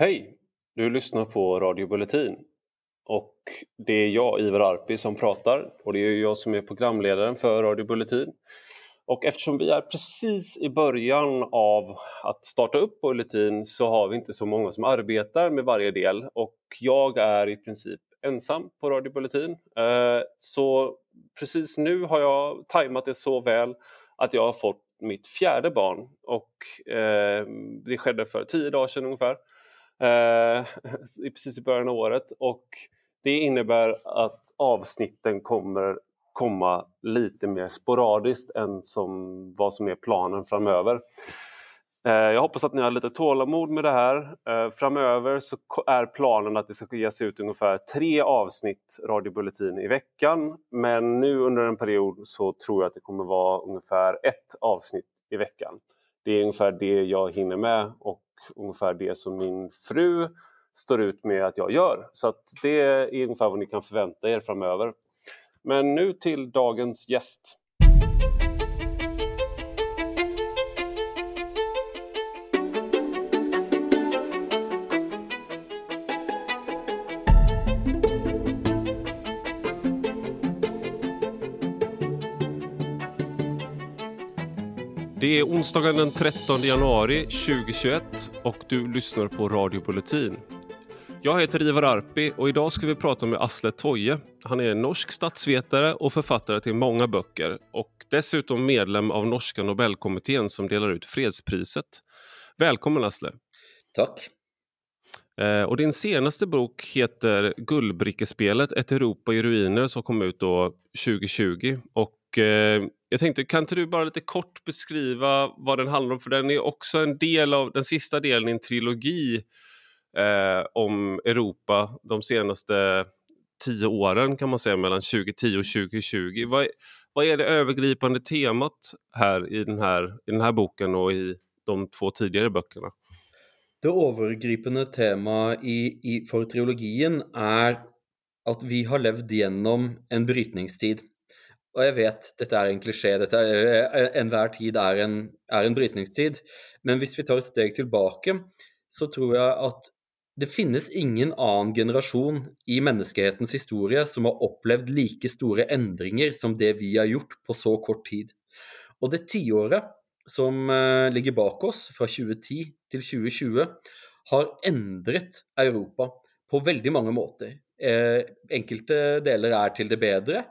Hej! Du lyssnar på Radio Bulletin. Och det är jag, Ivar Arpi, som pratar och det är jag som är programledaren för Radio Bulletin. Och eftersom vi är precis i början av att starta upp Bulletin så har vi inte så många som arbetar med varje del och jag är i princip ensam på Radio Bulletin. Eh, så precis nu har jag tajmat det så väl att jag har fått mitt fjärde barn och eh, det skedde för tio dagar sedan ungefär eh, precis i början av året. Och det innebär att avsnitten kommer komma lite mer sporadiskt än som vad som är planen framöver. Eh, jag hoppas att ni har lite tålamod med det här. Eh, framöver så är planen att det ska ges ut ungefär tre avsnitt radiobulletin i veckan. Men nu under en period så tror jag att det kommer vara ungefär ett avsnitt i veckan. Det är ungefär det jag hinner med och ungefär det som min fru står ut med att jag gör. Så att det är ungefär vad ni kan förvänta er framöver. Men nu till dagens gäst. Det är onsdagen den 13 januari 2021 och du lyssnar på Radio Bulletin. Jag heter Ivar Arpi och idag ska vi prata med Asle Toje. Han är norsk statsvetare och författare till många böcker och dessutom medlem av norska Nobelkommittén som delar ut fredspriset. Välkommen Asle! Tack! Eh, och din senaste bok heter Guldbrickespelet, ett Europa i ruiner som kom ut då 2020. Och eh, jag tänkte, kan inte du bara lite kort beskriva vad den handlar om? För den är också en del av den sista delen i en trilogi eh, om Europa de senaste tio åren kan man säga, mellan 2010 och 2020. Vad, vad är det övergripande temat här i den här, i den här boken och i de två tidigare böckerna? Det övergripande temat i, i, för trilogin är att vi har levt igenom en brytningstid. Och jag vet, detta är en kliché, detta är, eh, eh, tid är en, är en brytningstid. Men om vi tar ett steg tillbaka så tror jag att det finns ingen annan generation i mänsklighetens historia som har upplevt lika stora ändringar som det vi har gjort på så kort tid. Och det tioåret som eh, ligger bak oss, från 2010 till 2020, har ändrat Europa på väldigt många måter. Eh, enkelte delar är till det bättre,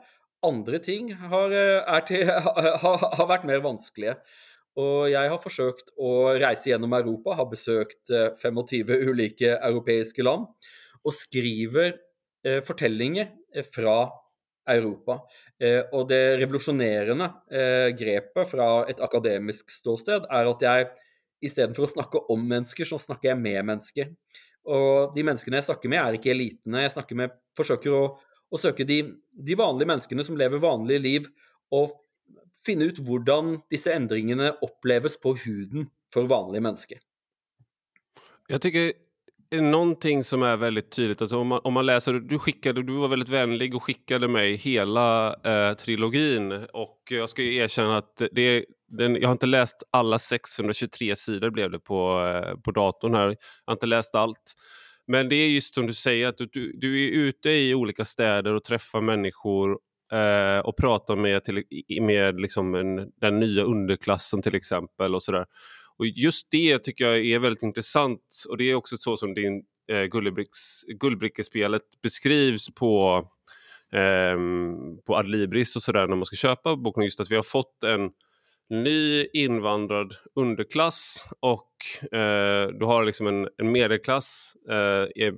andra ting har, eh, är till, har, har varit mer vanskliga. Och jag har försökt att resa genom Europa, har besökt 25 eh, olika europeiska land och skriver eh, berättelser eh, från Europa. Eh, och det revolutionerande eh, grepet från ett akademiskt ståsted är att jag istället för att snacka om människor så snackar jag med människor. Och de människorna jag snackar med är inte eliterna, jag snackar med, försöker att, och söka de, de vanliga människorna som lever vanliga liv och finna ut hur dessa ändringarna upplevs på huden för vanliga människor. Jag tycker är någonting som är väldigt tydligt. Alltså om, man, om man läser, du, skickade, du var väldigt vänlig och skickade mig hela eh, trilogin. Och jag ska erkänna att det, den, jag har inte läst alla 623 sidor blev det på, eh, på datorn här. Jag har inte läst allt. Men det är just som du säger, att du, du är ute i olika städer och träffar människor eh, och pratar med, till, med liksom en, den nya underklassen till exempel. och sådär. Och just det tycker jag är väldigt intressant och det är också så som din eh, guldbrickespelet beskrivs på, eh, på Adlibris och sådär när man ska köpa boken. Just att vi har fått en ny invandrad underklass och eh, du har liksom en, en medelklass, eh,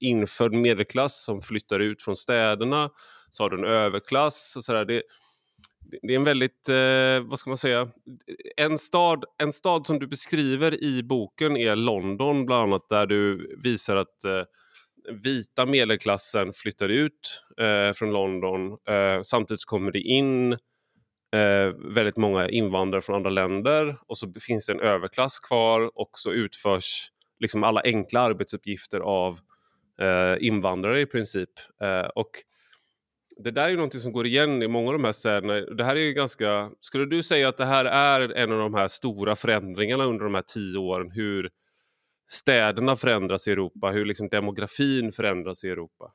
infödd medelklass som flyttar ut från städerna. Så har du en överklass. Och så där. Det, det är en väldigt, eh, vad ska man säga, en stad, en stad som du beskriver i boken är London bland annat där du visar att eh, vita medelklassen flyttar ut eh, från London. Eh, samtidigt kommer det in eh, väldigt många invandrare från andra länder och så finns det en överklass kvar och så utförs liksom alla enkla arbetsuppgifter av eh, invandrare i princip. Eh, och det där är ju någonting som går igen i många av de här städerna. Det här är ju ganska, skulle du säga att det här är en av de här stora förändringarna under de här tio åren? Hur, städerna förändras i Europa, hur liksom demografin förändras i Europa.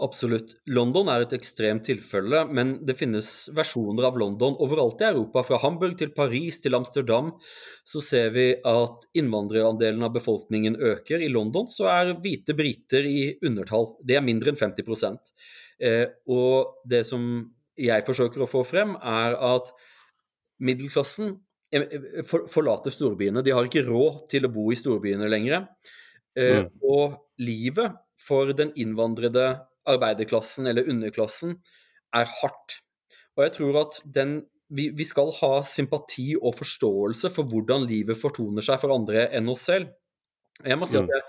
Absolutt. London er et ekstremt tilfelle, men det finnes versjoner av London overalt i Europa. Fra Hamburg til Paris til Amsterdam så ser vi at innvandrerandelen av befolkningen øker. I London så er hvite briter i undertall. Det er mindre enn 50 eh, Og det som jeg forsøker å få frem, er at middelklassen eh, eh, forlater storbyene. De har ikke råd til å bo i storbyene lenger. Eh, mm. Og livet for den innvandrede arbeiderklassen eller underklassen er hardt. Og jeg tror at den, vi, vi, skal ha sympati og forståelse for hvordan livet fortoner seg for andre enn oss selv. Jeg må si at mm. jeg,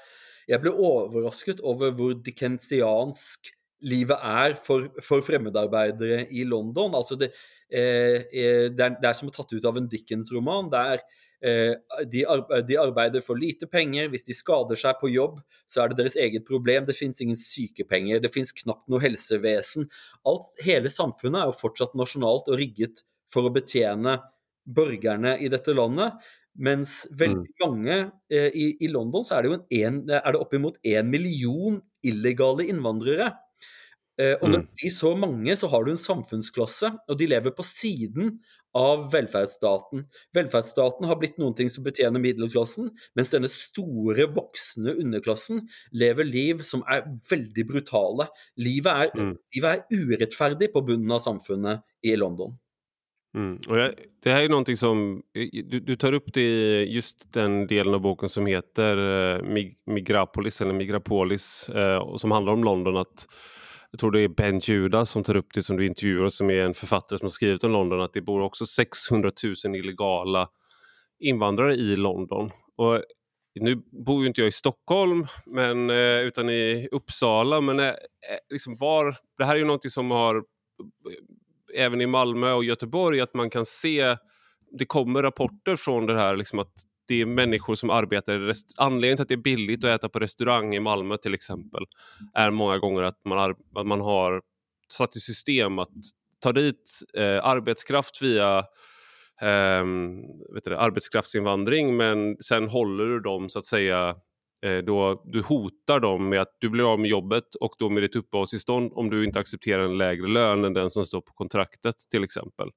jeg ble overrasket over hvor dickensiansk livet er for, for fremmedarbeidere i London. Altså det, eh, eh det, er, det, er, som tatt ut av en Dickens-roman. Det er Eh, de, arbeider for lite penger. Hvis de skader seg på jobb, så er det deres eget problem. Det fins ingen sykepenger, det fins knapt noe helsevesen. Alt, hele samfunnet er jo fortsatt nasjonalt og rigget for å betjene borgerne i dette landet. Mens veldig mm. mange eh, i, i, London så er det jo en, en, er det oppimot én million illegale innvandrere. Eh, og når mm. de så mange, så har du en samfunnsklasse, og de lever på siden av velferdsstaten. Velferdsstaten har blitt ting som betjener middelklassen, mens denne store, voksne underklassen lever liv som er veldig brutale. Livet er, mm. livet er urettferdig på bunnen av samfunnet i London. Mm. Och jag, det här är någonting som, du, du, tar upp det i just den delen av boken som heter eh, Mig, Migrapolis eller Migrapolis eh, och som handlar om London. att jag tror det är Ben Judas som tar upp det som du intervjuar som är en författare som har skrivit om London att det bor också 600 000 illegala invandrare i London. Och nu bor ju inte jag i Stockholm men, eh, utan i Uppsala men eh, eh, liksom var, det här är ju någonting som har även i Malmö och Göteborg att man kan se det kommer rapporter från det här liksom att det är människor som arbetar i Anledningen till att det är billigt att äta på restaurang i Malmö till exempel är många gånger att man, att man har satt i system att ta dit eh, arbetskraft via eh, vet du, arbetskraftsinvandring men sen håller du dem så att säga eh, då, du hotar dem med att du blir av med jobbet och då med ditt uppehållstillstånd om du inte accepterar en lägre lön än den som står på kontraktet till exempel.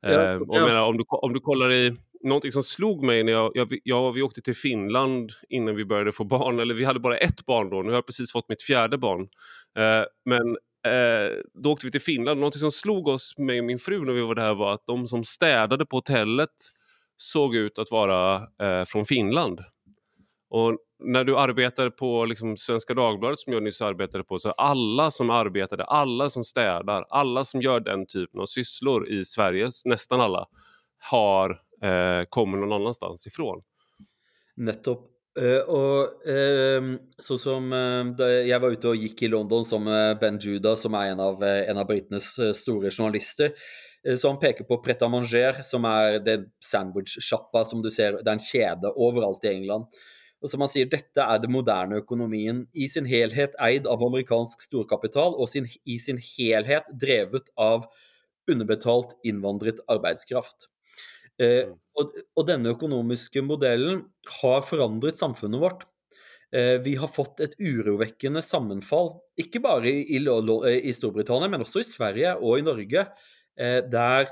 Ja, ja. Och menar, om, du, om du kollar i någonting som slog mig när jag, jag, jag, vi åkte till Finland innan vi började få barn, eller vi hade bara ett barn då, nu har jag precis fått mitt fjärde barn. Eh, men eh, då åkte vi till Finland, någonting som slog oss med min fru när vi var där var att de som städade på hotellet såg ut att vara eh, från Finland. Och när du arbetar på liksom, Svenska Dagbladet som jag nyss arbetade på så alla som arbetade, alla som städar, alla som gör den typen av sysslor i Sverige, nästan alla, har eh, kommer någon annanstans ifrån. Nettopp. Uh, och uh, så som uh, jag var ute och gick i London som eh, Ben Judah, som är en av, en av britenes stora journalister, så han peker på Pret a Manger, som är den sandwichsjappa som du ser, det är en kedja överallt i England. Och som han säger, detta är den moderna ekonomin i sin helhet ägd av amerikansk storkapital, och sin, i sin helhet drivet av underbetalt invandrat arbetskraft. Eh, mm. og, og, denne økonomiske modellen har forandret samfunnet vårt. Eh, vi har fått et urovekkende sammenfall, ikke bare i, i, i, Storbritannia, men også i Sverige og i Norge, eh, der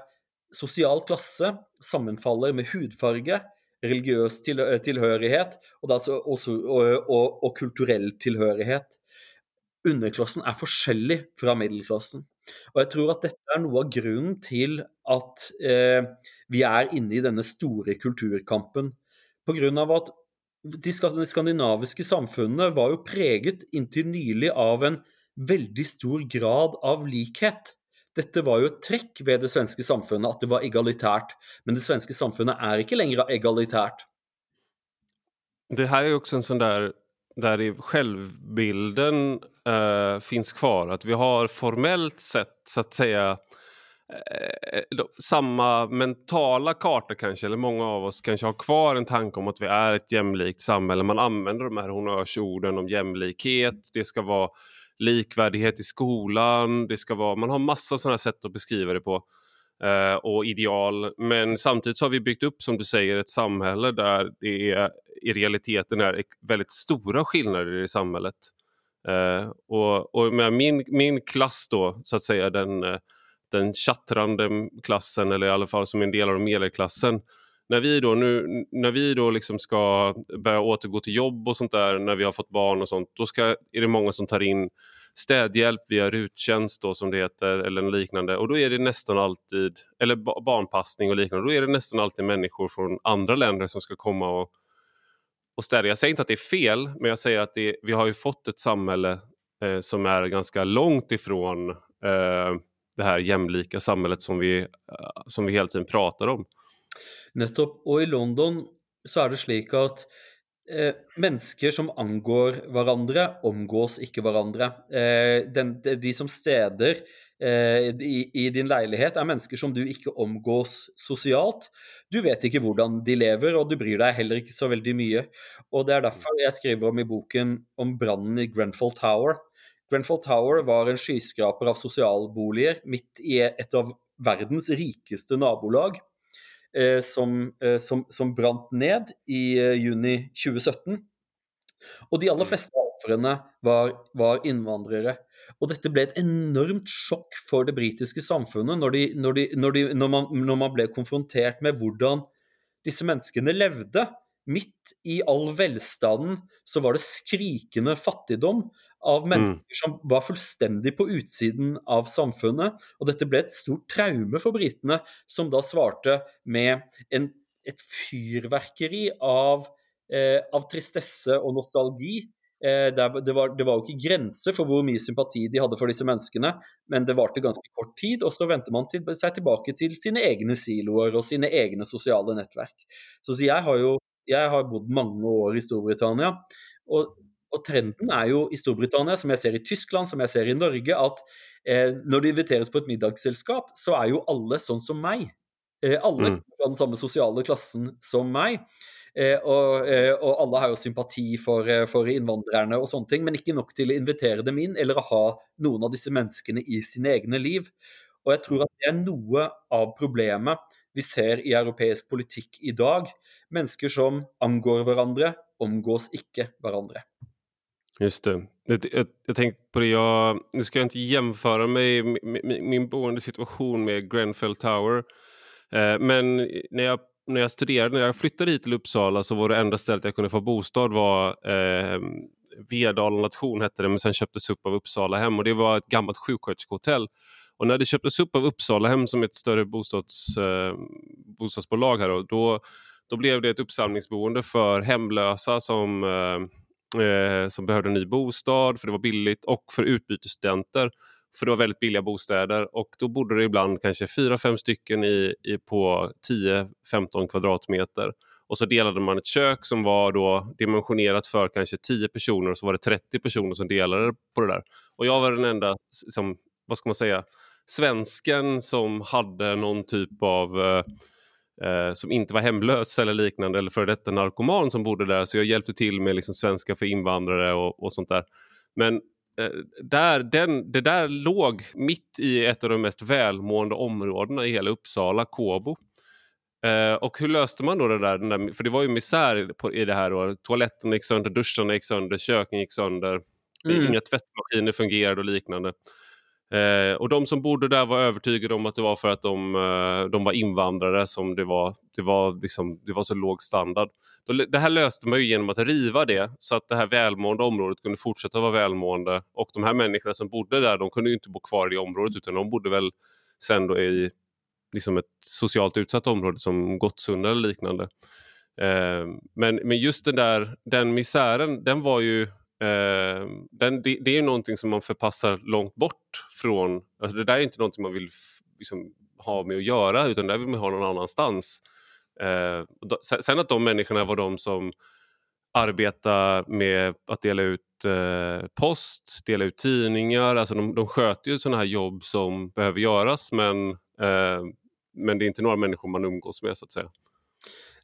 sosial klasse sammenfaller med hudfarge, religiøs tilhørighet og, også, og, og, og kulturell tilhørighet. Underklassen er forskjellig fra middelklassen. Og jeg tror at dette er noe av grunnen til at eh, vi er inne i denne store kulturkampen. Pga. at de skandinaviske samfunnene var jo preget inntil nylig av en veldig stor grad av likhet. Dette var jo et trekk ved det svenske samfunnet, at det var egalitært. Men det svenske samfunnet er ikke lenger egalitært. Det här är också en sån där där självbilden eh, finns kvar. Att vi har formellt sett så att säga eh, eh samma mentala karta kanske, eller många av oss kanske har kvar en tanke om att vi är ett jämlikt samhälle. Man använder de här honnörsorden om jämlikhet, det ska vara likvärdighet i skolan, det ska vara, man har massa sådana sätt att beskriva det på eh, och ideal. Men samtidigt så har vi byggt upp, som du säger, ett samhälle där det är, i realiteten är väldigt stora skillnader i samhället. Eh, och och med min, min klass då, så att säga, den, eh, den chattrande klassen, eller i alla fall som en del av medelklassen, när vi då, nu, när vi då liksom ska börja återgå till jobb och sånt där, när vi har fått barn och sånt, då ska, är det många som tar in städhjälp via ruttjänst då som det heter eller liknande och då är det nästan alltid, eller barnpassning och liknande, då är det nästan alltid människor från andra länder som ska komma och, och städa. Jag säger inte att det är fel, men jag säger att det, vi har ju fått ett samhälle eh, som är ganska långt ifrån eh, det här jämlika samhället som vi, eh, som vi hela tiden pratar om. Nettopp. och i London så är det slik att eh, mennesker som angår hverandre, omgås ikke hverandre. Eh, den, de, de, som steder eh, i, i, din leilighet, er mennesker som du ikke omgås sosialt. Du vet ikke hvordan de lever, og du bryr deg heller ikke så veldig mye. Og Det er derfor jeg skriver om i boken om brannen i Grenfell Tower. Grenfell Tower var en skyskraper av sosialboliger midt i et av verdens rikeste nabolag. Eh, som, eh, som, som brant ned i eh, juni 2017. Og de aller mm. fleste ofrene var, var, innvandrere. Og dette ble et enormt sjokk for det britiske samfunnet når, de, når, de, når, de, når, man, når man ble konfrontert med hvordan disse menneskene levde. Midt i all velstanden så var det skrikende fattigdom av mennesker mm. som var fullstendig på utsiden av samfunnet. Og dette ble et stort traume for britene, som da svarte med en, et fyrverkeri av, eh, av tristesse og nostalgi. Eh, det, var, det, var, jo ikke grenser for hvor mye sympati de hadde for disse menneskene, men det varte ganske kort tid, og så vendte man til, seg tilbake til sine egne siloer og sine egne sosiale nettverk. Så, så jeg har jo jeg har bodd mange år i Storbritannia, og og trenden er jo i Storbritannia, som jeg ser i Tyskland, som jeg ser i Norge, at eh, når det inviteres på et middagsselskap, så er jo alle sånn som meg. Eh, alle mm. fra den samme sosiale klassen som meg. Eh, og, eh, og, alle har jo sympati for, eh, for, innvandrerne og sånne ting, men ikke nok til å invitere dem inn eller å ha noen av disse menneskene i sine egne liv. Og jeg tror at det er noe av problemet vi ser i europeisk politikk i dag. Mennesker som angår hverandre, omgås ikke hverandre. Just det. Jag, jag, jag tänkte på det, jag, nu ska jag inte jämföra mig, min, min boendesituation med Grenfell Tower. Eh, men när jag, när jag studerade, när jag flyttade hit till Uppsala så var det enda stället jag kunde få bostad var eh, Vedala nation hette det, men sen köptes upp av Uppsala hem och det var ett gammalt sjuksköterskehotell. Och när det köptes upp av Uppsala hem som ett större bostads, eh, bostadsbolag här då, då, då blev det ett uppsamlingsboende för hemlösa som eh, eh, som behövde en ny bostad för det var billigt och för utbytesstudenter för det var väldigt billiga bostäder och då bodde det ibland kanske fyra fem stycken i, i på 10-15 kvadratmeter. Och så delade man ett kök som var då dimensionerat för kanske 10 personer och så var det 30 personer som delade på det där. Och jag var den enda, som, vad ska man säga, svensken som hade någon typ av eh, eh, som inte var hemlös eller liknande eller före detta narkoman som bodde där. Så jag hjälpte till med liksom svenska för invandrare och, och sånt där. Men eh, där, den, det där låg mitt i ett av de mest välmående områdena i hela Uppsala, Kåbo. Eh, och hur löste man då det där? där för det var ju misär på, i det här. Då. Toaletterna gick sönder, duscharna gick sönder, köken gick sönder. Mm. Inga tvättmaskiner fungerade och liknande. Eh, och de som bodde där var övertygade om att det var för att de, eh, de var invandrare som det var, det var, liksom, det var så låg standard. Det här löste man ju genom att riva det så att det här välmående området kunde fortsätta vara välmående. Och de här människorna som bodde där de kunde inte bo kvar i området utan de bodde väl sen då i liksom ett socialt utsatt område som Gottsunda eller liknande. Eh, men, men just den där den misären den var ju Eh, den, det, det, är någonting som man förpassar långt bort från. Alltså det där är inte någonting man vill liksom, ha med att göra utan det vill man ha någon annanstans. Eh, då, sen att de människorna var de som arbetade med att dela ut eh, post, dela ut tidningar. Alltså de, de sköter ju sådana här jobb som behöver göras men, eh, men det är inte några människor man umgås med så att säga.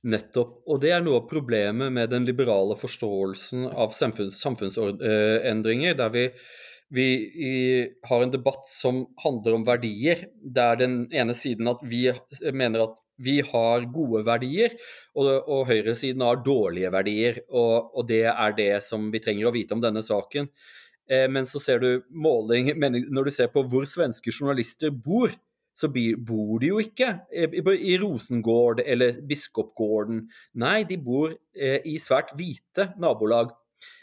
Nettopp. Og det er noe av problemet med den liberale forståelsen av samfunns, samfunnsendringer, eh, der vi vi har en debatt som handlar om verdier, där den ena sidan att vi eh, menar att vi har gode verdier, och, och høyresiden har dårlige verdier. Og, og, det er det som vi trenger å vite om denne saken. Eh, men så ser du måling Når du ser på hvor svenske journalister bor, så bor de jo ikke eh, i Rosengård eller Biskopgården. Nei, de bor eh, i svært hvite nabolag.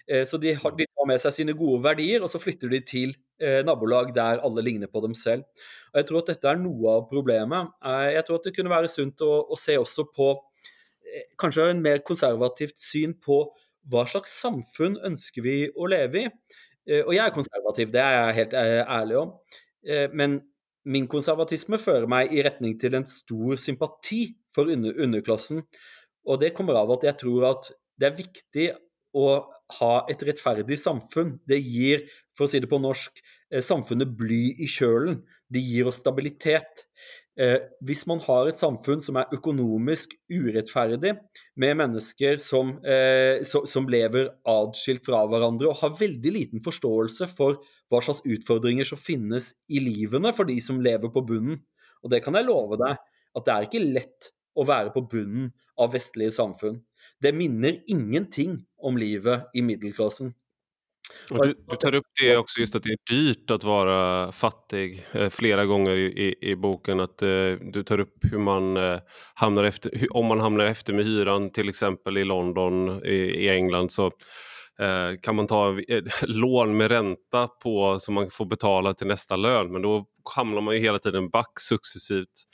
Eh, så de, har, de tar med seg sine gode verdier, og så flytter de til eh, nabolag der alle ligner på dem selv. Og Jeg tror at dette er noe av problemet. Jeg tror at det kunne være sunt å, å se også på kanskje en mer konservativt syn på hva slags samfunn ønsker vi å leve i. Og jeg er konservativ, det er jeg helt ærlig om. Men min konservatisme fører meg i retning til en stor sympati for under underklassen. Og det kommer av at jeg tror at det er viktig å ha et rettferdig samfunn. Det gir, for å si det på norsk, eh, samfunnet bly i kjølen. Det gir oss stabilitet. Eh, hvis man har et samfunn som er økonomisk urettferdig, med mennesker som, eh, som lever atskilt fra hverandre og har veldig liten forståelse for hva slags utfordringer som finnes i livene for de som lever på bunnen. Og det kan jeg love deg, at det er ikke lett å være på bunnen av vestlige samfunn. Det minner ingenting om livet i medelklassen. Du, du, tar upp det också, just att det är dyrt att vara fattig eh, flera gånger i, i, boken. Att eh, Du tar upp hur man eh, hamnar efter, hur, om man hamnar efter med hyran till exempel i London, i, i England så eh, kan man ta lån med ränta på som man får betala till nästa lön men då hamnar man ju hela tiden back successivt.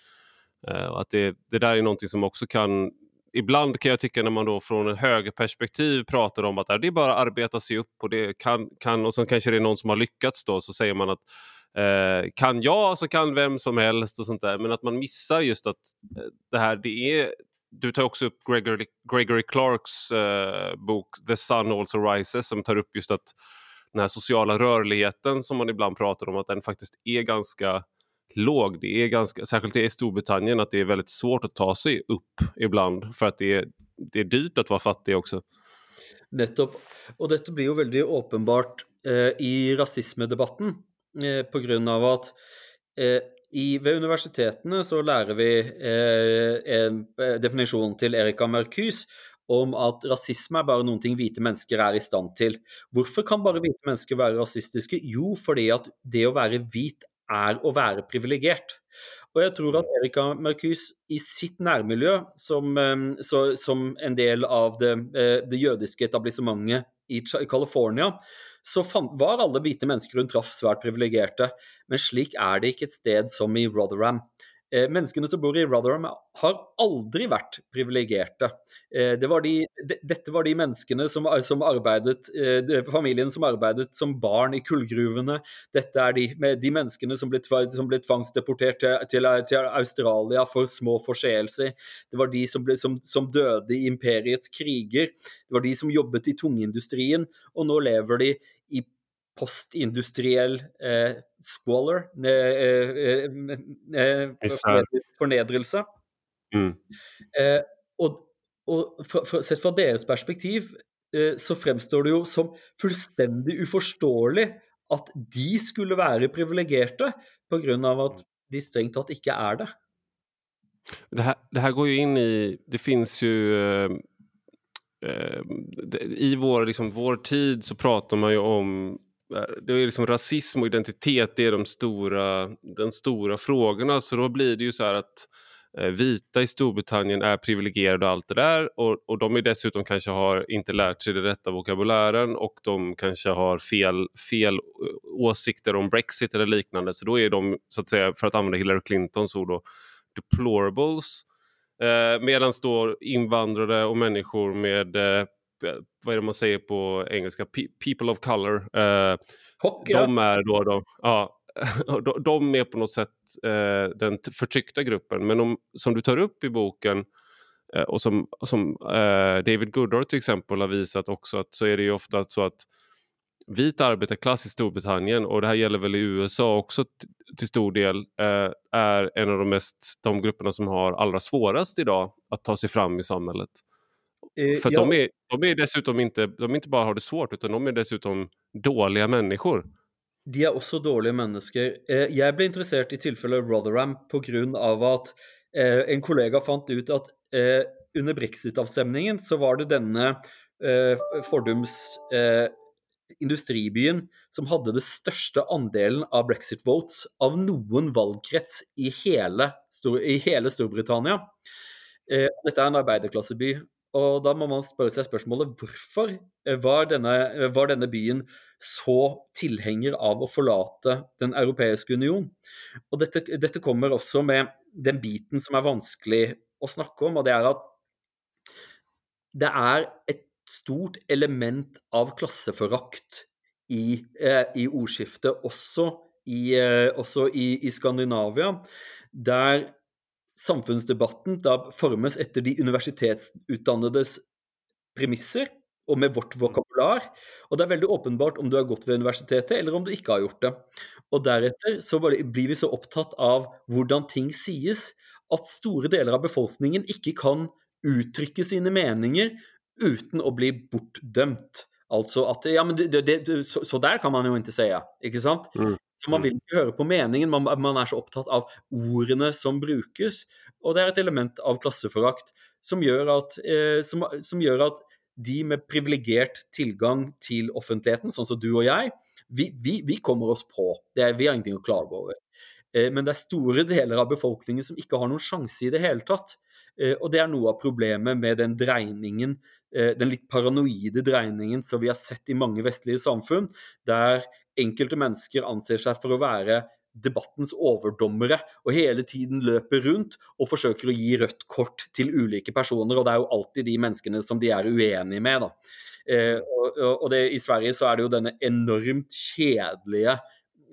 Eh, att det, det där är någonting som också kan ibland kan jag tycka när man då från en högerperspektiv pratar om att det är bara att arbeta sig upp och det kan, kan och så kanske det är någon som har lyckats då så säger man att eh, kan jag så kan vem som helst och sånt där. Men att man missar just att eh, det här det är du tar också upp Gregory, Gregory Clarks eh, bok The Sun Also Rises som tar upp just att den här sociala rörligheten som man ibland pratar om att den faktiskt är ganska låg. Det är ganska, särskilt i Storbritannien att det är väldigt svårt att ta sig upp ibland för att det är, det är dyrt att vara fattig också. Nettopp. Och detta blir ju väldigt uppenbart eh, i rasismedebatten eh, på grund av att eh, i, vid universiteten så lär vi eh, en eh, definition till Erika Mercus om att rasism är bara någonting vita människor är i stand till. Varför kan bara vita människor vara rasistiska? Jo, för det att det att vara vit er å være privilegert. Og jeg tror at Erika Mercus i sitt nærmiljø, som, eh, så, som en del av det, eh, det jødiske etablissementet i California, så var alle hvite mennesker hun traff, svært privilegerte. Men slik er det ikke et sted som i Rotherham. Eh, menneskene som bor i Rotherham har aldri vært privilegerte. Eh, det var de, de, dette var de menneskene som, eh, som arbeidet, familien som arbeidet som barn i kullgruvene. Dette er de, de menneskene som ble, som ble tvangsdeportert til, til, til, Australia for små forseelser. Det var de som, ble, som, som døde i imperiets kriger. Det var de som jobbet i tungindustrien, og nå lever de i postindustriell eh, squalor, eh, eh, fornedrelse. Mm. og, og fra, fra, sett fra deres perspektiv så fremstår det jo som fullstendig uforståelig at de skulle være privilegerte, pga. at de strengt tatt ikke er det. Det här, det här går ju in i, det finns ju eh, i vår, liksom, vår tid så pratar man ju om Eh, det är liksom rasism och identitet, det är de stora, de stora frågorna. Så då blir det ju så här att eh, vita i Storbritannien är privilegierade och allt det där. Och, och de är dessutom kanske har inte lärt sig den rätta vokabulären och de kanske har fel, fel eh, åsikter om Brexit eller liknande. Så då är de, så att säga, för att använda Hillary Clintons ord, då, deplorables. Eh, Medan då invandrare och människor med eh, vad är det man säger på engelska, people of color. Eh, Hockey, de är då, de, ja, de är på något sätt eh, den förtryckta gruppen. Men om, som du tar upp i boken eh, och som, som eh, David Goodhart till exempel har visat också att så är det ju ofta så att vit arbetarklass i Storbritannien och det här gäller väl i USA också till stor del eh, är en av de mest de grupperna som har allra svårast idag att ta sig fram i samhället. Eh, För ja. de, är, de är dessutom inte, de inte bara har det svårt utan de är dessutom dåliga människor. de er også dårlige mennesker. Eh, jeg ble interessert i tilfellet Rotherham pga. at eh, en kollega fant ut at eh, under brexit-avstemningen så var det denne fordums industribyen som hadde det største andelen av brexit votes av noen valgkrets i hele, i hele Storbritannia. Dette er en arbeiderklasseby. Og da må man spørre seg spørsmålet hvorfor var denne, var denne byen så tilhenger av å forlate Den europeiske union? Og dette, dette, kommer også med den biten som er vanskelig å snakke om, og det er at det er et stort element av klasseforakt i, eh, i ordskiftet, også, i, eh, også i, i Skandinavia, der samfunnsdebatten da formes etter de universitetsutdannedes premisser og med vårt vokabular. Og det er veldig åpenbart om du har gått ved universitetet, eller om du ikke har gjort det. Og deretter så blir vi så opptatt av hvordan ting sies, at store deler av befolkningen ikke kan uttrykke sine meninger uten å bli bortdømt. Altså at Ja, men det, det, så, så, der kan man jo ikke si, ikke sant? Mm. Så man vil ikke høre på meningen, man, man, er så opptatt av ordene som brukes. Og det er et element av klasseforakt som gjør at, eh, som, som gjør at de med privilegert tilgang til offentligheten, sånn som du og jeg, vi, vi, vi kommer oss på. Er, vi har ingenting å klage over. Eh, men det er store deler av befolkningen som ikke har noen sjanse i det hele tatt. Eh, og det er noe av problemet med den dreiningen, eh, den litt paranoide dreiningen som vi har sett i mange vestlige samfunn, der enkelte mennesker anser seg for å være debattens overdommere og hele tiden løper rundt og forsøker å gi rødt kort til ulike personer. Og det er jo alltid de menneskene som de er uenige med. da. Eh, og, og det, I Sverige så er det jo denne enormt kjedelige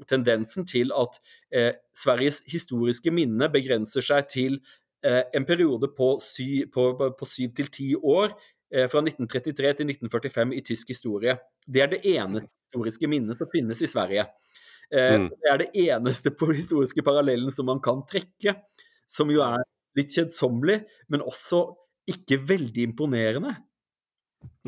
tendensen til at eh, Sveriges historiske minne begrenser seg til eh, en periode på, sy, på, på syv til ti år fra 1933 til 1945 i tysk historie. Det er det ene historiske minnet som finnes i Sverige. Eh, mm. Det er det eneste på historiske parallellen som man kan trekke, som jo er litt kjedsommelig, men også ikke veldig imponerende.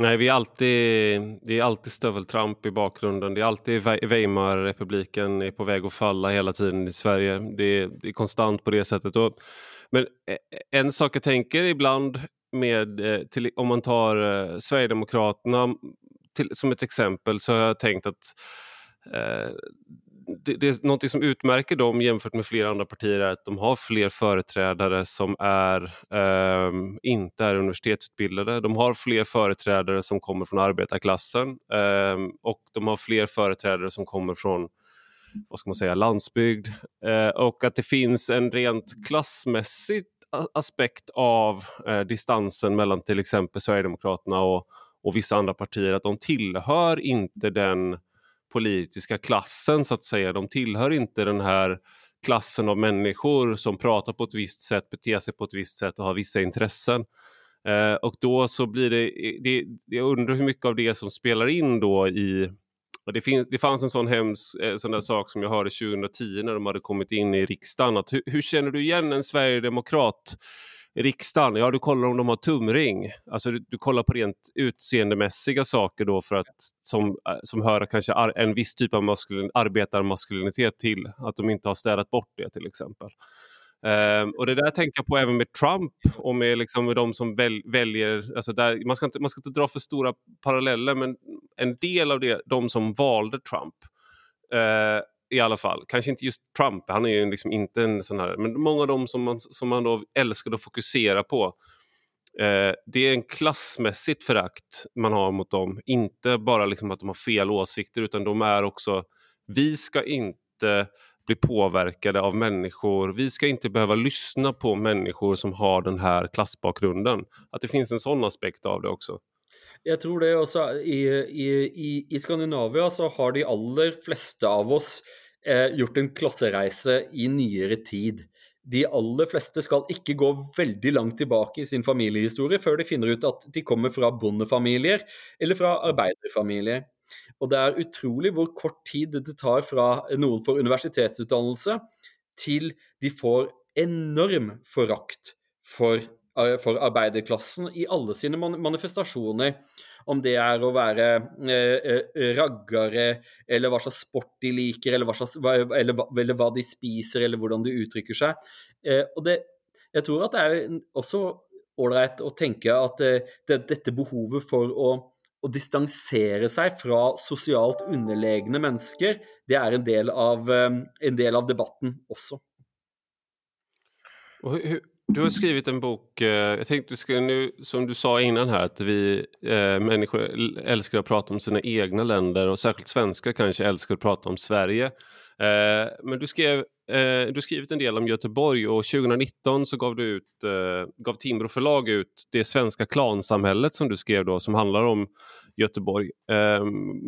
Nej, vi är alltid, det är alltid stöveltramp i bakgrunden. Det är alltid Weimarrepubliken är på väg att falla hela tiden i Sverige. Det är, det är konstant på det sättet. Och, men eh, en sak jag tänker ibland med, eh, till, om man tar eh, Sverigedemokraterna till, som ett exempel så har jag tänkt att eh, det, det är något som utmärker dem jämfört med flera andra partier är att de har fler företrädare som är, eh, inte är universitetsutbildade. De har fler företrädare som kommer från arbetarklassen eh, och de har fler företrädare som kommer från vad ska man säga, landsbygd eh, och att det finns en rent klassmässigt aspekt av eh, distansen mellan till exempel Sverigedemokraterna och, och vissa andra partier att de tillhör inte den politiska klassen så att säga. De tillhör inte den här klassen av människor som pratar på ett visst sätt, beter sig på ett visst sätt och har vissa intressen. Eh, och då så blir det, det, jag undrar hur mycket av det som spelar in då i det, finns, det fanns en sån hemsk eh, sån där sak som jag hörde 2010 när de hade kommit in i riksdagen. Att hur, hur känner du igen en sverigedemokrat riksdagen, ja du kollar om de har tumring. Alltså du, du, kollar på rent utseendemässiga saker då för att som, eh, som hör kanske ar, en viss typ av maskulin, arbetarmaskulinitet till. Att de inte har städat bort det till exempel. Um, och det där tänker jag på även med Trump och med, liksom, med de som väl, väljer, alltså där, man, ska inte, man ska inte dra för stora paralleller men en del av det, de som valde Trump uh, i alla fall. Kanske inte just Trump, han är ju liksom inte en sån här, men många av dem som man, som man då älskar att fokusera på. Eh, det är en klassmässigt förakt man har mot dem. Inte bara liksom att de har fel åsikter utan de är också, vi ska inte bli påverkade av människor. Vi ska inte behöva lyssna på människor som har den här klassbakgrunden. Att det finns en sån aspekt av det också. Jag tror det också. i, i, i, Skandinavien så har de aller flesta av oss eh, gjort en klassereise i nyere tid. De aller fleste skal ikke gå veldig langt tilbake i sin familiehistorie før de finner ut at de kommer fra bondefamilier eller fra arbeiderfamilier. Og det er utrolig hvor kort tid det tar fra noen får universitetsutdannelse til de får enorm forakt for eh, for arbeiderklassen i alle sine manifestasjoner. Om det er å være eh, eh raggere, eller hva slags sport de liker, eller hva, slags, eller, eller hva de spiser, eller hvordan de uttrykker seg. Eh, og det, jeg tror at det er også ålreit å tenke at eh, det, dette behovet for å å distansere seg fra sosialt underlegne mennesker, det er en del av, eh, en del av debatten også. Du har skrivit en bok, eh, jag tänkte ska nu, som du sa innan här, att vi eh, människor älskar att prata om sina egna länder och särskilt svenskar kanske älskar att prata om Sverige. Eh, men du skrev eh, du har skrivit en del om Göteborg och 2019 så gav du ut, eh, gav Timbro förlag ut Det svenska klansamhället som du skrev då som handlar om Göteborg. Eh,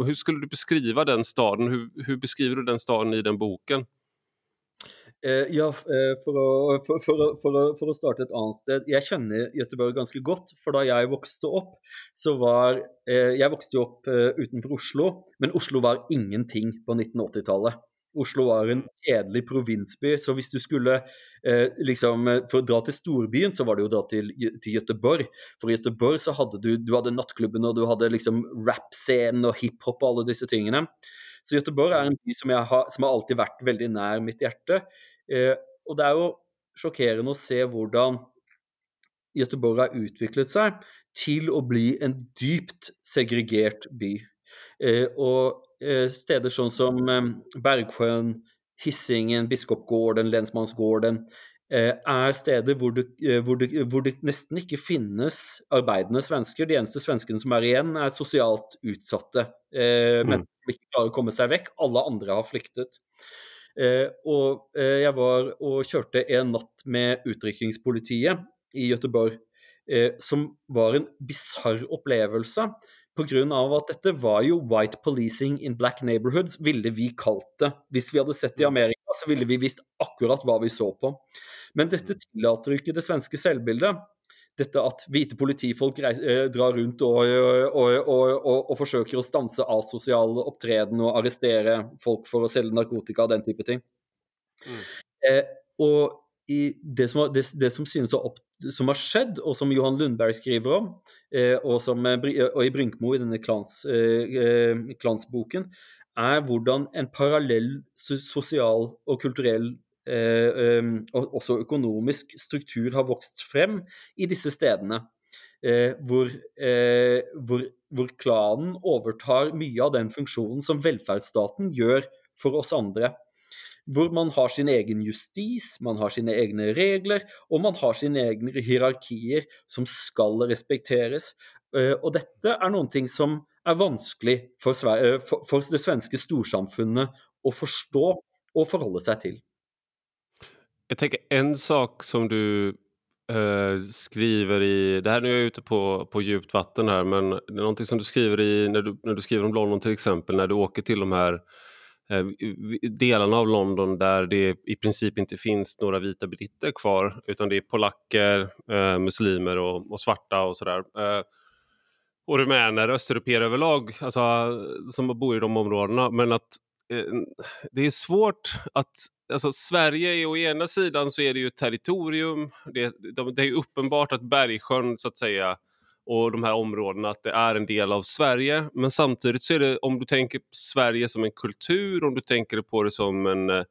hur skulle du beskriva den staden? Hur, hur beskriver du den staden i den boken? Eh, ja, eh, för for å, eh, for, for, for, å, for, å, starte et annet sted. Jeg kjenner Göteborg ganska godt. For da jeg vokste opp, så var eh, Jeg vokste jo opp eh, utanför Oslo, men Oslo var ingenting på 1980-tallet. Oslo var en kjedelig provinsby, så hvis du skulle eh, liksom, For å dra til storbyen, så var det jo da til, til Göteborg. For i Göteborg så hadde du, du hadde nattklubben, og du hadde liksom rap-scenen og hiphop og alle disse tingene. Så Göteborg er en by som, har, som har alltid vært veldig nær mitt hjerte. Eh, og det er jo sjokkerende å se hvordan Göteborg har utviklet seg til å bli en dypt segregert by. Eh, og eh, steder sånn som Bergsjøen, Hissingen, Biskopgården, Lensmannsgården er steder hvor det, hvor, det, hvor det, nesten ikke finnes arbeidende svensker. De eneste svenskene som er igjen, er sosialt utsatte. Mm. Men som ikke klarer å komme seg vekk. Alle andre har flyktet. Eh, og eh, jeg var og kjørte en natt med utrykningspolitiet i Göteborg, eh, som var en bisarr opplevelse. Pga. at dette var jo 'white policing in black neighborhoods', ville vi kalt det. Hvis vi hadde sett det i Amerika, så ville vi visst akkurat hva vi så på. Men dette tillater ikke det svenske selvbildet dette at hvite politifolk reiser, eh, drar rundt og, og, og, og, forsøker å stanse asosial opptreden og arrestere folk for å selge narkotika og den type ting. Mm. Eh, og det som, det, det som, synes opp, som har skjedd, og som Johan Lundberg skriver om, eh, og, som, eh, eh, og i Brinkmo i denne klans, eh, eh klansboken, er hvordan en parallell sosial og kulturell eh, og også økonomisk struktur har vokst frem i disse stedene. Eh, hvor, eh, hvor, hvor, klanen overtar mye av den funksjonen som velferdsstaten gjør for oss andre. Hvor man har sin egen justis, man har sine egne regler, og man har sine egne hierarkier som skal respekteres. Eh, og dette er noen ting som er vanskelig for, Sverige, eh, for, det svenske storsamfunnet å forstå og forholde seg til. Jag tänker en sak som du eh, skriver i, det här nu är jag ute på, på djupt vatten här, men det är någonting som du skriver i när du, när du skriver om London till exempel, när du åker till de här Eh, delarna av London där det i princip inte finns några vita britter kvar utan det är polacker, eh, muslimer och, och, svarta och sådär. Eh, och rumäner, östeuropeer överlag, alltså, som bor i de områdena. Men att eh, det är svårt att alltså Sverige är å ena sidan så är det ju ett territorium. Det, det är uppenbart att Bergsjön så att säga och de här områdena att det är en del av Sverige. Men samtidigt så är det om du tänker på Sverige som en kultur, om du tänker på det som en eh,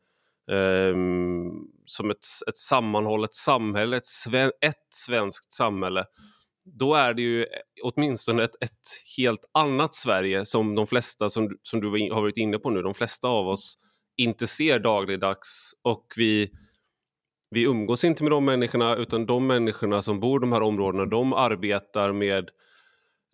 ehm, som ett, ett sammanhållet samhälle, ett, sven, ett svenskt samhälle då är det ju eh, åtminstone ett, ett helt annat Sverige som de flesta som, som du har varit inne på nu, de flesta av oss inte ser dagligdags och vi, vi umgås inte med de människorna utan de människorna som bor i de här områdena de arbetar med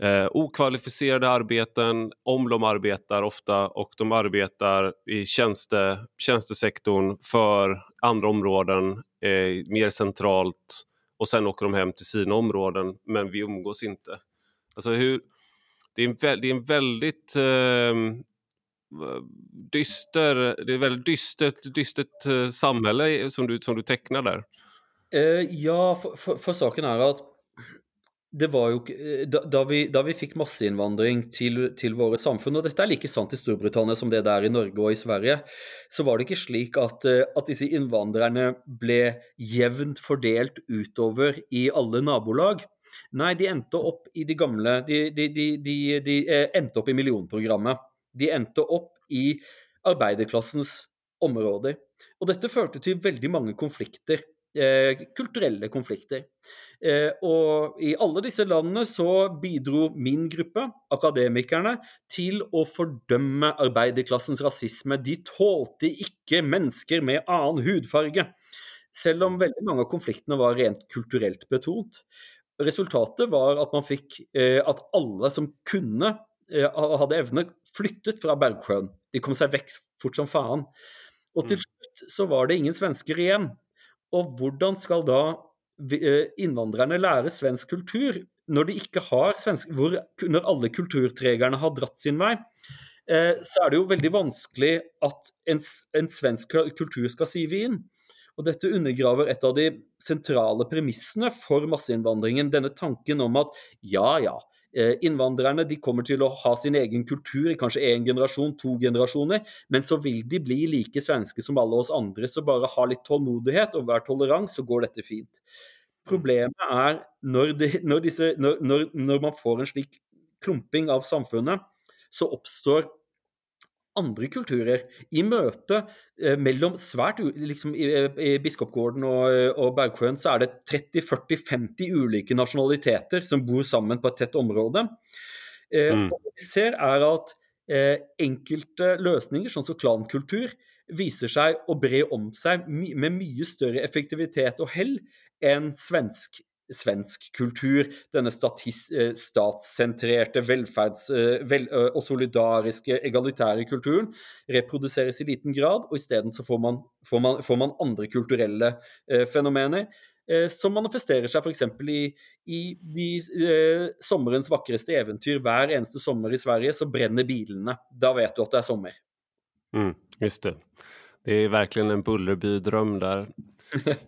eh, okvalificerade arbeten om de arbetar ofta och de arbetar i tjänste, tjänstesektorn för andra områden eh, mer centralt och sen åker de hem till sina områden men vi umgås inte. Alltså hur, det, är en, det är en väldigt eh, Eh, dyster, det är väldigt dystert, dystert eh, samhälle som du, som du tecknar där. Uh, ja, for, for, for, saken är att det var ju, då da, da, vi, da vi fick massinvandring till, till våra samfund, och detta är lika sant i Storbritannien som det där i Norge och i Sverige, så var det inte slik att, att dessa invandrarna blev jämnt fordelt utöver i alla nabolag. Nej, de endte upp i de gamla, De, de, de, de endte upp i miljonprogrammet. De endte opp i arbeiderklassens områder. Og dette førte til veldig mange konflikter. Eh, kulturelle konflikter. Eh, og i alle disse landene så bidro min gruppe, akademikerne, til å fordømme arbeiderklassens rasisme. De tålte ikke mennesker med annen hudfarge. Selv om veldig mange av konfliktene var rent kulturelt betont. Resultatet var at man fikk eh, at alle som kunne, hadde evne, flyttet fra Bergsjøen. De kom seg vekk fort som faen. Og til mm. slutt så var det ingen svensker igjen. Og hvordan skal da innvandrerne lære svensk kultur når de ikke har svensk hvor, Når alle kulturtregerne har dratt sin vei, så er det jo veldig vanskelig at en, en svensk kultur skal sive inn. Og dette undergraver et av de sentrale premissene for masseinnvandringen. Denne tanken om at ja, ja, Eh, Eh, innvandrerne de kommer til å ha sin egen kultur i kanskje én generasjon, to generasjoner, men så vil de bli like svenske som alle oss andre. Så bare ha litt tålmodighet og vær tolerant, så går dette fint. Problemet er når, de, når, disse, når, når man får en slik klumping av samfunnet, så oppstår andre kulturer. I møte eh, mellom svært liksom, i, i Biskopgården og, og Bergsjøen så er det 30-40-50 ulike nasjonaliteter som bor sammen på et tett område. Eh, mm. og det vi ser, er at eh, enkelte løsninger, sånn som klankultur, viser seg å bre om seg my med mye større effektivitet og hell enn svensk svensk kultur. Denne eh, statssentrerte, velferds- eh, vel, og solidariske, egalitære kulturen reproduseres i liten grad, og isteden så får man, får, man, får man, andre kulturelle eh, fenomener. Som manifesterer seg f.eks. i, i de, eh, sommerens vakreste eventyr. Hver eneste sommer i Sverige så brenner bilene. Da vet du at det er sommer. Mm, just det. Det är verkligen en Bullerbydröm där.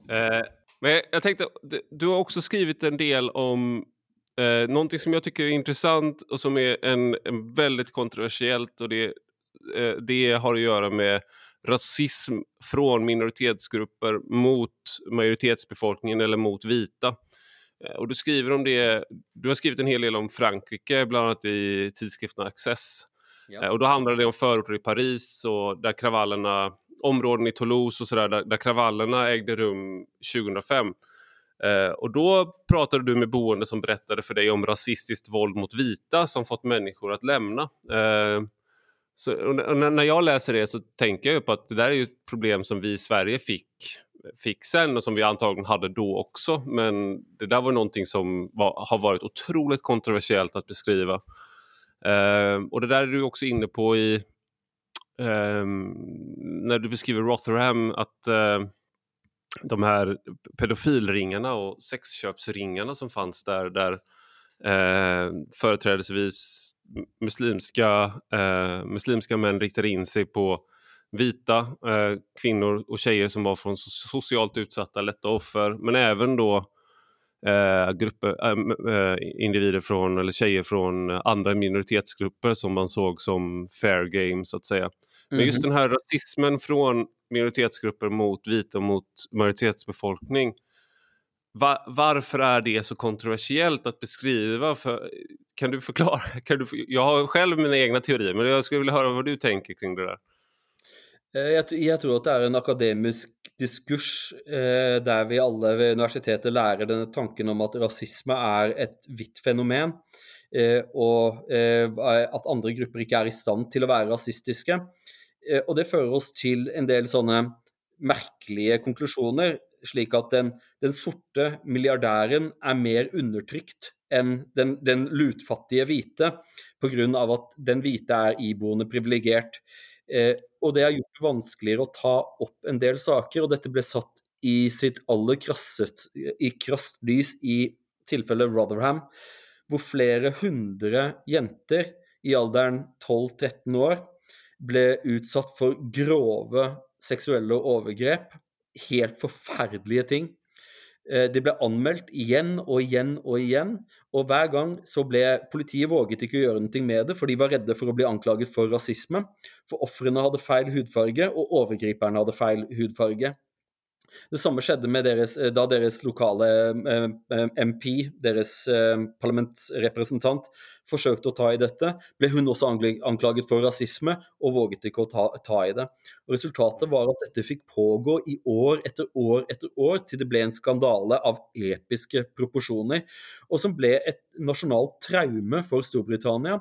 eh, men jag tänkte, du har också skrivit en del om eh, någonting som jag tycker är intressant och som är en, en väldigt kontroversiellt och det, eh, det har att göra med rasism från minoritetsgrupper mot majoritetsbefolkningen eller mot vita. Eh, och du skriver om det, du har skrivit en hel del om Frankrike, bland annat i tidskriften Access. Ja. Eh, och då handlar det om förorter i Paris och där kravallerna områden i Toulouse och sådär där, där kravallerna ägde rum 2005. Eh, och då pratade du med boende som berättade för dig om rasistiskt våld mot vita som fått människor att lämna. Eh, så, när jag läser det så tänker jag på att det där är ju ett problem som vi i Sverige fick, fick sen och som vi antagligen hade då också. Men det där var någonting som var, har varit otroligt kontroversiellt att beskriva. Eh, och det där är du också inne på i Um, när du beskriver Rotherham att uh, de här pedofilringarna och sexköpsringarna som fanns där, där uh, företrädesvis muslimska, uh, muslimska män riktade in sig på vita kvinnor och tjejer som var från socialt utsatta, lätta offer, men även då eh, grupper, eh, individer från, eller tjejer från andra minoritetsgrupper som man såg som fair game så att säga. Men just mm. den här rasismen från minoritetsgrupper mot vita och mot majoritetsbefolkning. Va varför är det så kontroversiellt att beskriva? För, kan du förklara? Kan du, jag har själv mina egna teorier, men jag skulle vilja höra vad du tänker kring det där. Eh, jeg, jeg, tror at det er en akademisk diskurs eh, der vi alle ved universitetet lærer denne tanken om at rasisme er et vidt fenomen, eh, og eh, at andre grupper ikke er i stand til å være rasistiske. Och og det fører oss til en del sånne merkelige konklusjoner, slik at den, den sorte milliardæren er mer undertrykt enn den, den lutfattige hvite, pga. at den hvite er iboende privilegert. Eh, og det har gjort det vanskeligere å ta opp en del saker, og dette ble satt i sitt aller krasset, i krast lys i tilfellet Rotherham, hvor flere hundre jenter i alderen 12-13 år ble utsatt for grove seksuelle overgrep. Helt forferdelige ting. Eh, de ble anmeldt igjen og igjen og igjen. Og hver gang så ble politiet våget ikke å gjøre noe med det, for de var redde for å bli anklaget for rasisme. For ofrene hadde feil hudfarge, og overgriperne hadde feil hudfarge. Detsamma skedde skjedde med deres, eh, da deres lokale eh, eh, MP, deres parlamentsrepresentant, forsøkte å ta i dette. Ble hun også anklaget for rasisme og våget ikke å ta, ta, i det. Og Resultatet var at dette fikk pågå i år etter år etter år, til det ble en skandale av episke proporsjoner, og som ble et nasjonalt traume for Storbritannia,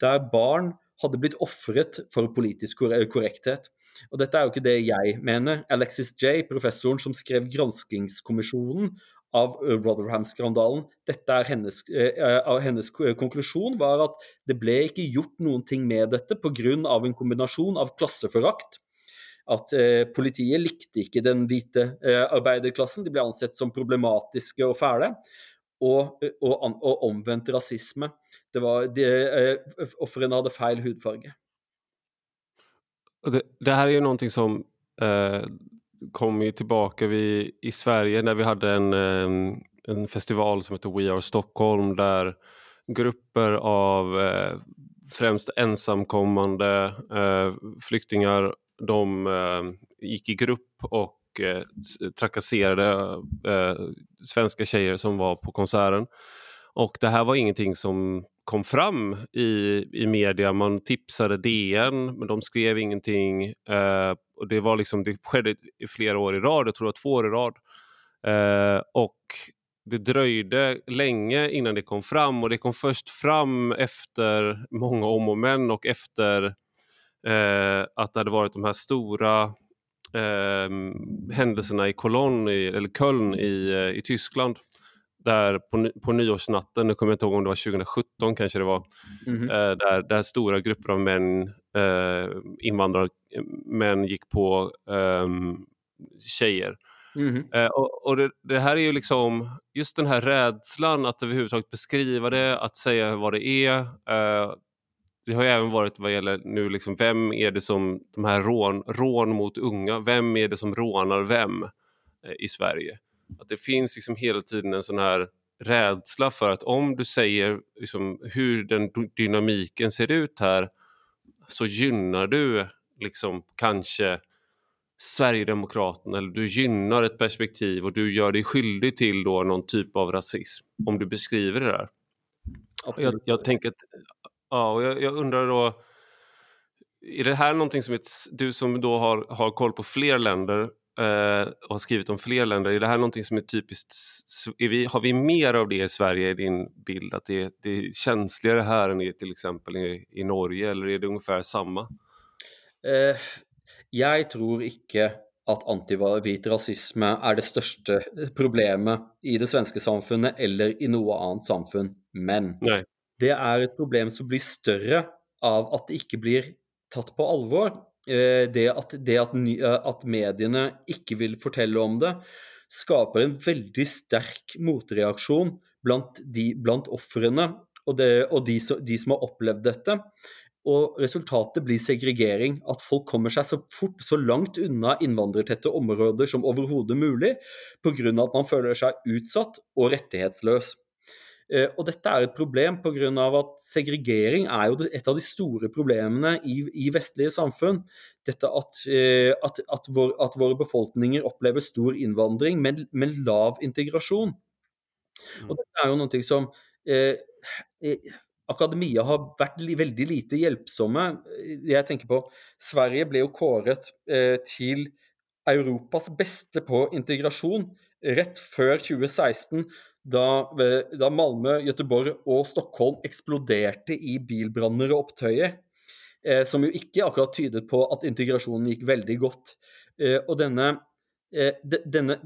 der barn hadde blitt ofret for politisk eh, korrekthet. Og dette er jo ikke det jeg mener. Alexis J., professoren som skrev granskingskommisjonen av eh, Rotherham-skandalen, dette er hennes, uh, hennes, konklusjon var at det ble ikke gjort noen ting med dette pga. en kombinasjon av klasseforakt at eh, politiet likte ikke den hvite eh, arbeiderklassen. De ble ansett som problematiske og fæle og, og, og omvendt rasisme. Det var, de, eh, Ofrene hadde feil hudfarge. Det, det, här är ju någonting som eh, kom ju tillbaka vi, i Sverige när vi hade en, eh, en festival som heter We Are Stockholm där grupper av eh, främst ensamkommande eh, flyktingar de eh, gick i grupp och eh, trakasserade eh, svenska tjejer som var på konserten. Och det här var ingenting som kom fram i, i media. Man tipsade DN, men de skrev ingenting. Eh, och det, var liksom, det skedde i flera år i rad, jag tror det var två år i rad. Eh, och det dröjde länge innan det kom fram och det kom först fram efter många om och men och efter eh, att det hade varit de här stora händelserna i Cologne, i, eller Köln i, eh, i Tyskland. Där på, på nyårsnatten, nu kommer jag inte ihåg om det var 2017 kanske det var, mm eh, där, där stora grupper av män, eh, invandrarmän gick på eh, tjejer. Mm eh, och, och det, det, här är ju liksom just den här rädslan att överhuvudtaget beskriva det, att säga vad det är. Det har ju även varit vad gäller nu liksom, vem är det som, de här rån, rån mot unga, vem är det som rånar vem eh, i Sverige? Att det finns liksom hela tiden en sån här rädsla för att om du säger liksom, hur den dynamiken ser ut här så gynnar du liksom kanske Sverigedemokraterna eller du gynnar ett perspektiv och du gör dig skyldig till då någon typ av rasism om du beskriver det där. Jag, jag, tänker att Ja, och jag, jag, undrar då, är det här någonting som ett, du som då har, har koll på fler länder eh, och har skrivit om fler länder, är det här någonting som är typiskt, är vi, har vi mer av det i Sverige i din bild? Att det, det är känsligare här än i, till exempel i, i Norge, eller är det ungefär samma? Eh, jag tror inte att antivit rasism är det största problemet i det svenska samfunnet eller i något annat samfund. Men Nej det er et problem som blir større av at det ikke blir tatt på alvor. Eh, det at, det at, eh, at mediene ikke vil fortelle om det, skaper en veldig sterk motreaksjon blant, de, blant ofrene og, det, og de, de, som har opplevd dette. Og resultatet blir segregering. At folk kommer seg så fort, så langt unna innvandrertette områder som overhodet mulig, pga. at man føler seg utsatt og rettighetsløs. Eh, og dette er et problem pga. at segregering er jo et av de store problemene i, i vestlige samfunn. Dette at, eh, at, at, vår, at, våre befolkninger opplever stor innvandring, men, men lav integrasjon. Og dette er jo noe som eh, eh, akademia har vært veldig lite hjelpsomme. Jeg tenker på Sverige ble jo kåret eh, til Europas beste på integrasjon rett før 2016 da, eh, da Malmö, Göteborg og Stockholm eksploderte i bilbranner og opptøyer. Eh, som jo ikke akkurat tydet på at integrasjonen gikk veldig godt. Eh, og denne, eh, de, denne,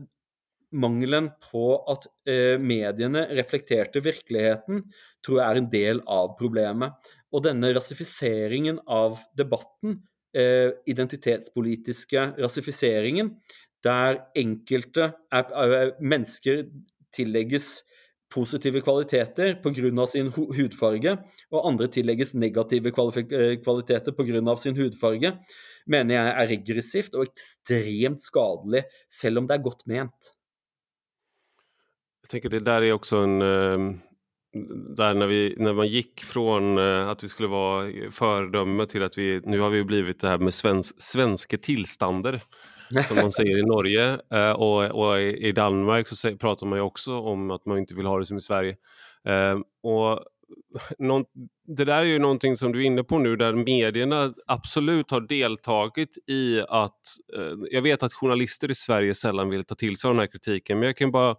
mangelen på at eh, mediene reflekterte virkeligheten, tror jeg er en del av problemet. Og denne rasifiseringen av debatten, eh, identitetspolitiske rasifiseringen, der enkelte er, er, mennesker tillegges positive kvaliteter pga. sin hudfarge, og andre tillegges negative eh, på kvaliteter pga. sin hudfarge, mener jeg er regressivt og ekstremt skadelig, selv om det er godt ment. Jag tänker det där är också en... Eh, där när, vi, när man gick från eh, att vi skulle vara föredöme till att vi nu har vi blivit det här med svensk, svenska tillstander som man säger i Norge. Eh, och, och i Danmark så pratar man ju också om att man inte vill ha det som i Sverige. Eh, och någon, det där är ju någonting som du är inne på nu där medierna absolut har deltagit i att... Eh, jag vet att journalister i Sverige sällan vill ta till sig den här kritiken men jag kan bara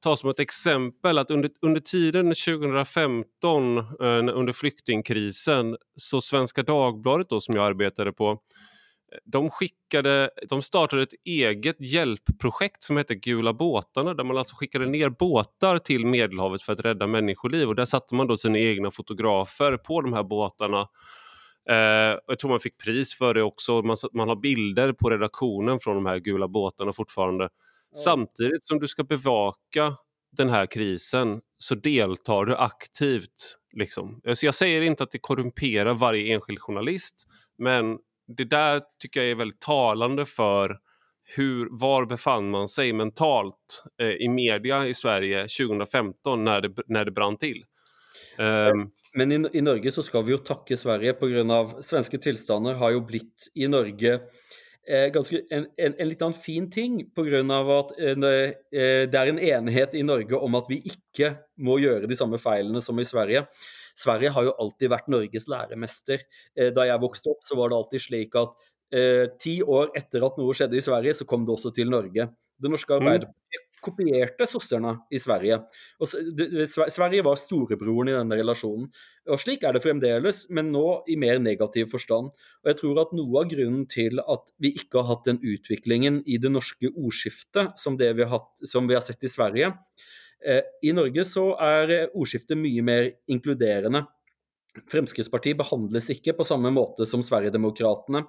ta som ett exempel att under, under tiden 2015 eh, under flyktingkrisen så Svenska Dagbladet då som jag arbetade på de, skickade, de startade ett eget hjälpprojekt som hette Gula båtarna där man alltså skickade ner båtar till Medelhavet för att rädda människoliv och där satte man då sina egna fotografer på de här båtarna. Eh, jag tror man fick pris för det också. Man, man har bilder på redaktionen från de här gula båtarna fortfarande. Mm. Samtidigt som du ska bevaka den här krisen så deltar du aktivt. Liksom. Så jag säger inte att det korrumperar varje enskild journalist men det där tycker jag är väldigt talande för hur, var befann man sig mentalt eh, i media i Sverige 2015 när det, när det brann till. Um, men i, i, Norge så ska vi ju tacka Sverige på grund av svenska tillstånd har ju blivit i Norge eh, ganska, en, en, en liten fin ting på grund av att eh, eh, det är en enhet i Norge om att vi inte må göra de samma felen som i Sverige. Sverige har jo alltid vært Norges læremester. Eh, da jeg vokste opp, så var det alltid slik at eh, ti år etter at noe skjedde i Sverige, så kom det også til Norge. Det norske mm. Arbeiderpartiet kopierte sosserne i Sverige. Og Sverige var storebroren i denne relasjonen. Og Slik er det fremdeles, men nå i mer negativ forstand. Og jeg tror at Noe av grunnen til at vi ikke har hatt den utviklingen i det norske ordskiftet som vi har, hatt, som vi har sett i Sverige, Eh, Eh, I Norge så er eh, ordskiftet mye mer inkluderende. Fremskrittspartiet behandles ikke på samme måte som Sverigedemokraterna.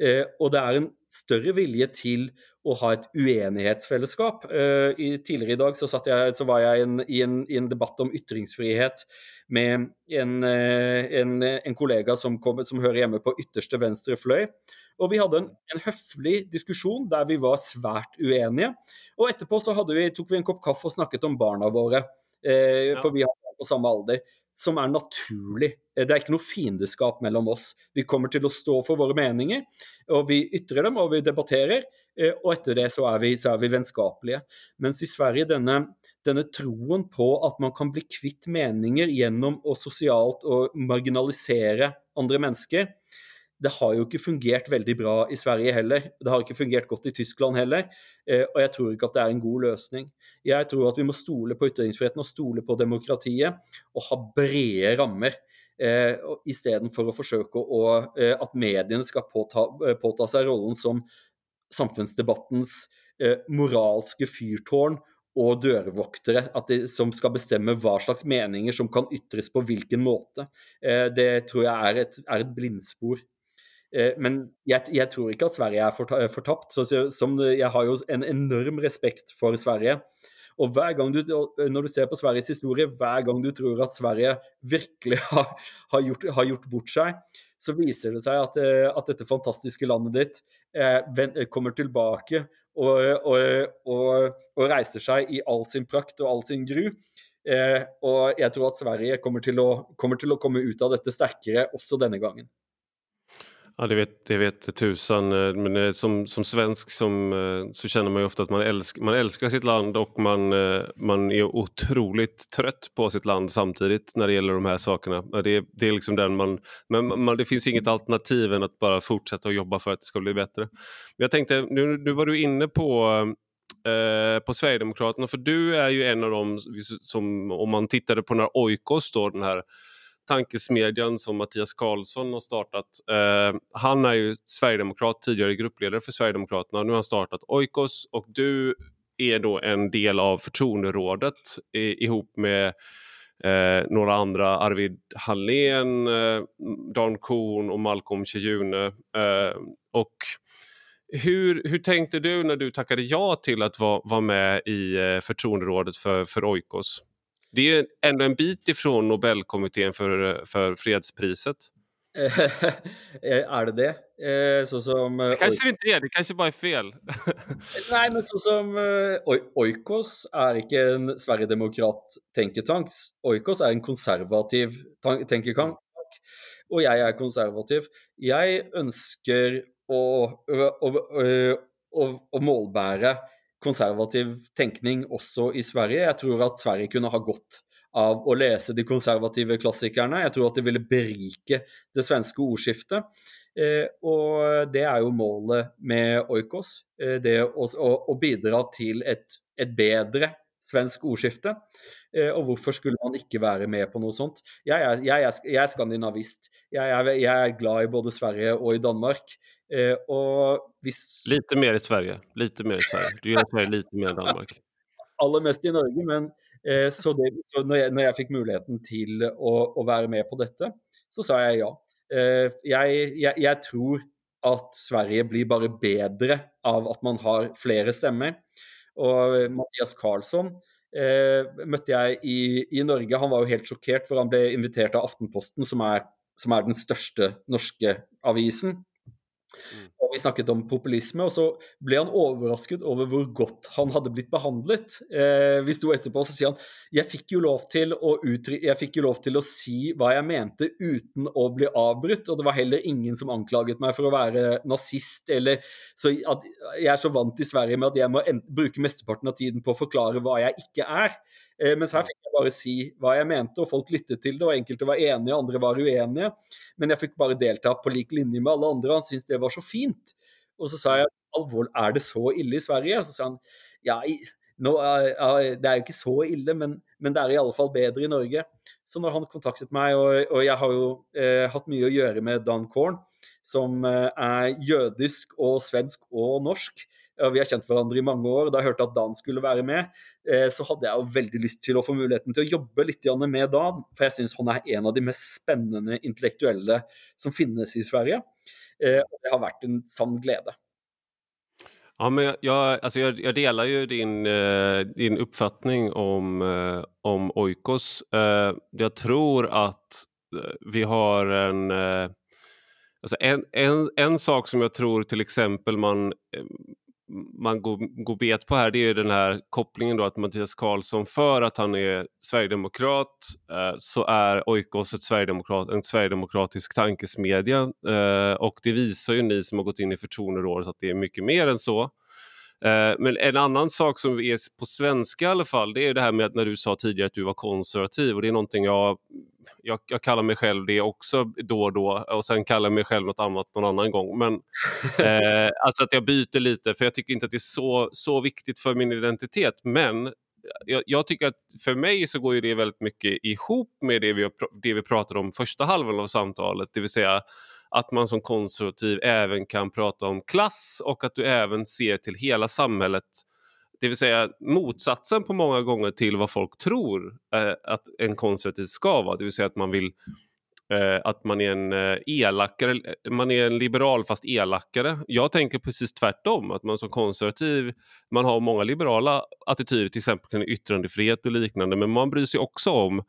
Eh, og det er en større vilje til å ha et uenighetsfellesskap. tidligere i dag så, jeg, så var jeg en, i, en, i, en, debatt om ytringsfrihet med en, en, en kollega som, kom, som, hører hjemme på ytterste venstre fløy. Og vi hadde en, en, høflig diskusjon der vi var svært uenige. Og etterpå så vi, tok vi en kopp kaffe og snakket om barna våre, eh, for vi har barn på samme alder. Som er naturlig. Eh, det er ikke noe fiendeskap mellom oss. Vi kommer til å stå for våre meninger, og vi ytrer dem og vi debatterer. Eh, og etter det så er vi, så er vi vennskapelige. Mens i Sverige denne, denne troen på at man kan bli kvitt meninger gjennom å sosialt å marginalisere andre mennesker, det har jo ikke fungert veldig bra i Sverige heller. Det har ikke fungert godt i Tyskland heller. Eh, og jeg tror ikke at det er en god løsning. Jeg tror at vi må stole på ytringsfriheten og stole på demokratiet og ha brede rammer. Eh, Istedenfor å forsøke å, eh, at mediene skal påta, eh, påta, seg rollen som samfunnsdebattens eh, moralske fyrtårn og dørvoktere de, som skal bestemme hva slags meninger som kan ytres på hvilken måte. Eh, det tror jeg er et, er et blindspor. Eh, men jeg, jeg, tror ikke at Sverige er fortapt. Så, som, jeg har jo en enorm respekt for Sverige. Og hver gang du, når du ser på Sveriges historie, hver gang du tror at Sverige virkelig har, har, gjort, har gjort, bort seg, så viser det seg at, eh, at dette fantastiske landet ditt eh, kommer tilbake og, og, og, og, reiser seg i all sin prakt og all sin gru. Eh, og jeg tror at Sverige kommer til, å, kommer til å komme ut av dette sterkere også denne gangen. Ja, det vet, det vet tusan. Eh, men eh, som, som svensk som, eh, så känner man ju ofta att man, älsk, man älskar sitt land och man, man är otroligt trött på sitt land samtidigt när det gäller de här sakerna. Det, det är liksom den man, men man, det finns inget alternativ än att bara fortsätta och jobba för att det ska bli bättre. Jag tänkte, nu, nu var du inne på eh, på Sverigedemokraterna, för du är ju en av dem som, om man tittade på när Oikos, då, den här tankesmedjan som Mattias Karlsson har startat. Eh, han är ju sverigedemokrat, tidigare gruppledare för Sverigedemokraterna. Nu har han startat Oikos och du är då en del av förtroenderådet i, ihop med eh, några andra, Arvid Hallén, eh, Dan Korn och Malcolm Tjejune. Eh, och hur, hur tänkte du när du tackade ja till att vara, vara med i eh, förtroenderådet för, för Oikos? Det är ändå en bit ifrån Nobelkommittén för, för fredspriset. är det det? Eh, så som, det kanske inte är, det kanske bara är fel. Nej, men så som Oikos är inte en sverigedemokrat tänketank. Oikos är en konservativ tänketank. Och jag är konservativ. Jag önskar att, å, å målbære konservativ tänkning också i Sverige. Jag tror att Sverige kunde ha gått av att läsa de konservativa klassikerna. Jag tror att det ville berika det svenska ordskiftet. Eh, och det är ju målet med Oikos. Eh, det att bidra till ett, ett bättre svensk ordskifte. Eh, och varför skulle man inte vara med på något sånt? Jag är, jag är, jag är skandinavist. Jag är, jag är glad i både Sverige och i Danmark. Eh, og hvis Lite mer i Sverige. Lite mer i Sverige. Du gjør Sverige lite mer i Danmark. Aller mest i Norge, men eh, så, det, så når, jeg, når, jeg, fikk muligheten til å, å, være med på dette, så sa jeg ja. jeg tror at Sverige blir bare bedre av at man har flere stemmer. Og Mathias Karlsson eh, møtte jeg i, i, Norge. Han var jo helt sjokkert, for han ble invitert av Aftenposten, som er, som er den største norske avisen. Mm. Og vi snakket om populisme, og så ble han overrasket over hvor godt han hadde blitt behandlet. Eh, vi sto etterpå, og så sier han jeg fikk, jo lov til å jeg fikk jo lov til å si hva jeg mente uten å bli avbrutt, og det var heller ingen som anklaget meg for å være nazist, eller så at Jeg er så vant i Sverige med at jeg må bruke mesteparten av tiden på å forklare hva jeg ikke er. Eh, mens her fikk jeg bare si hva jeg mente, og folk lyttet til det. og Enkelte var enige, andre var uenige. Men jeg fikk bare delta på lik linje med alle andre, han syntes det var så fint. Og så sa jeg alvor, er det så ille i Sverige? Så sa han ja, nå, det er jo ikke så ille, men, men, det er i alle fall bedre i Norge. Så når han kontaktet meg, og, og jeg har jo eh, hatt mye å gjøre med Dan Korn, som eh, er jødisk og svensk og norsk, vi har kjent hverandre i mange år. Da jeg hørte at Dan skulle være med, eh, så hadde jeg jo veldig lyst til å få muligheten til å jobbe litt med Dan. For jeg syns han er en av de mest spennende intellektuelle som finnes i Sverige. Eh, och det har vært en sann glede. Ja, men jag, jag, alltså jag, jag delar ju din, eh, din uppfattning om, eh, om Oikos. Eh, jag tror att eh, vi har en, eh, alltså en, en, en sak som jag tror till exempel man man går, går bet på här det är den här kopplingen då att Mattias Karlsson för att han är sverigedemokrat eh, så är Oikos ett sverigedemokrat, en sverigedemokratisk tankesmedja eh, och det visar ju ni som har gått in i förtroenderådet att det är mycket mer än så. Eh, men en annan sak som är på svenska i alla fall, det är det här med att när du sa tidigare att du var konservativ och det är någonting jag, jag, jag kallar mig själv det också då och då och sen kallar jag mig själv något annat någon annan gång. Men eh, alltså att jag byter lite för jag tycker inte att det är så, så viktigt för min identitet. Men jag, jag, tycker att för mig så går ju det väldigt mycket ihop med det vi, det vi pratade om första halvan av samtalet, det vill säga att man som konservativ även kan prata om klass och att du även ser till hela samhället. Det vill säga motsatsen på många gånger till vad folk tror eh, att en konservativ ska vara. Det vill säga att man vill eh, att man är en eh, elakare, eh, man är en liberal fast elakare. Jag tänker precis tvärtom, att man som konservativ, man har många liberala attityder, till exempel kring yttrandefrihet och liknande, men man bryr sig också om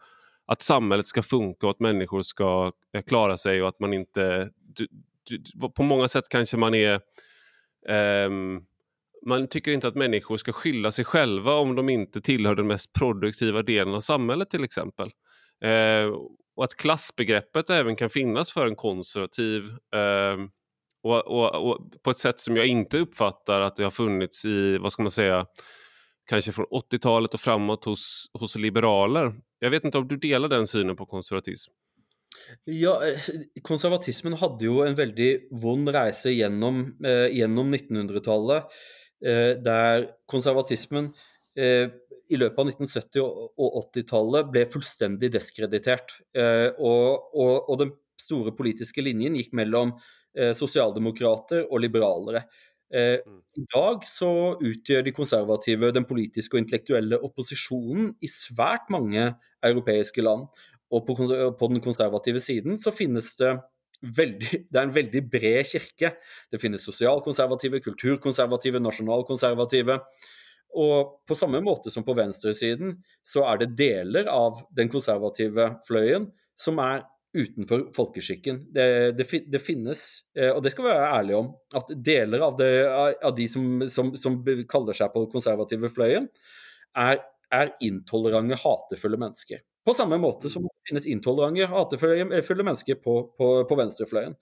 att samhället ska funka och att människor ska eh, klara sig och att man inte... Du, du, på många sätt kanske man är... Um, man tycker inte att människor ska skylla sig själva om de inte tillhör den mest produktiva delen av samhället till exempel. Uh, och att klassbegreppet även kan finnas för en konservativ uh, och, och, och, på ett sätt som jag inte uppfattar att det har funnits i, vad ska man säga, kanske från 80-talet och framåt hos, hos liberaler. Jag vet inte om du delar den synen på konservatism? Ja, eh, konservatismen hade ju en väldigt vond resa genom eh, genom 1900-talet eh, där konservatismen eh, i løpet av 1970- och 80-tallet blev fullständigt deskreditert. Eh, och, och den stora politiska linjen gick mellan eh, och liberaler. Eh, mm. I dag så utgjør de konservative den politiske og intellektuelle opposisjonen i svært mange europeiske land. Og på, på den konservative siden så finnes det veldig, det er en veldig bred kirke. Det finnes sosialkonservative, kulturkonservative, nasjonalkonservative. Og på samme måte som på venstresiden, så er det deler av den konservative fløyen som er utenfor folkeskikken. Det, det, det, finnes, eh, og det skal vi være ærlige om, at deler av, det, eh, av de som, som, som, kaller seg på konservative fløyen, er, er intolerante, hatefulle mennesker. På samme måte som det finnes intolerante, hatefulle mennesker på, på, på, venstrefløyen.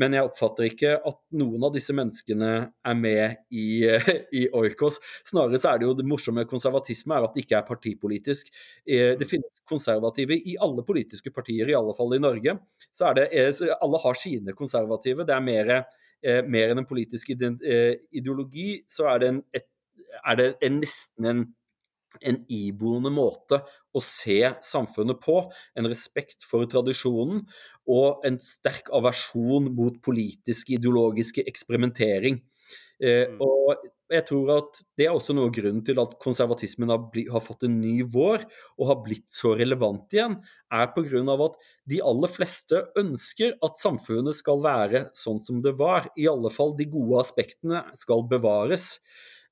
Men jeg oppfatter ikke at noen av disse menneskene er med i, i Oikos. Snarere så er det jo det morsomme med konservatisme er at det ikke er partipolitisk. Eh, det finnes konservative i alle politiske partier, i alle fall i Norge. Så er det, eh, Alle har sine konservative. Det er mer, eh, mer enn en politisk ideologi, så er det, en, et, er det en, nesten en en iboende måte å se samfunnet på. En respekt for tradisjonen og en sterk aversjon mot politisk ideologiske eksperimentering. Eh, mm. og jeg tror at Det er også noe av grunnen til at konservatismen har, bli, har, fått en ny vår og har blitt så relevant igjen, er pga. at de aller fleste ønsker at samfunnet skal være sånn som det var. I alle fall de gode aspektene skal bevares.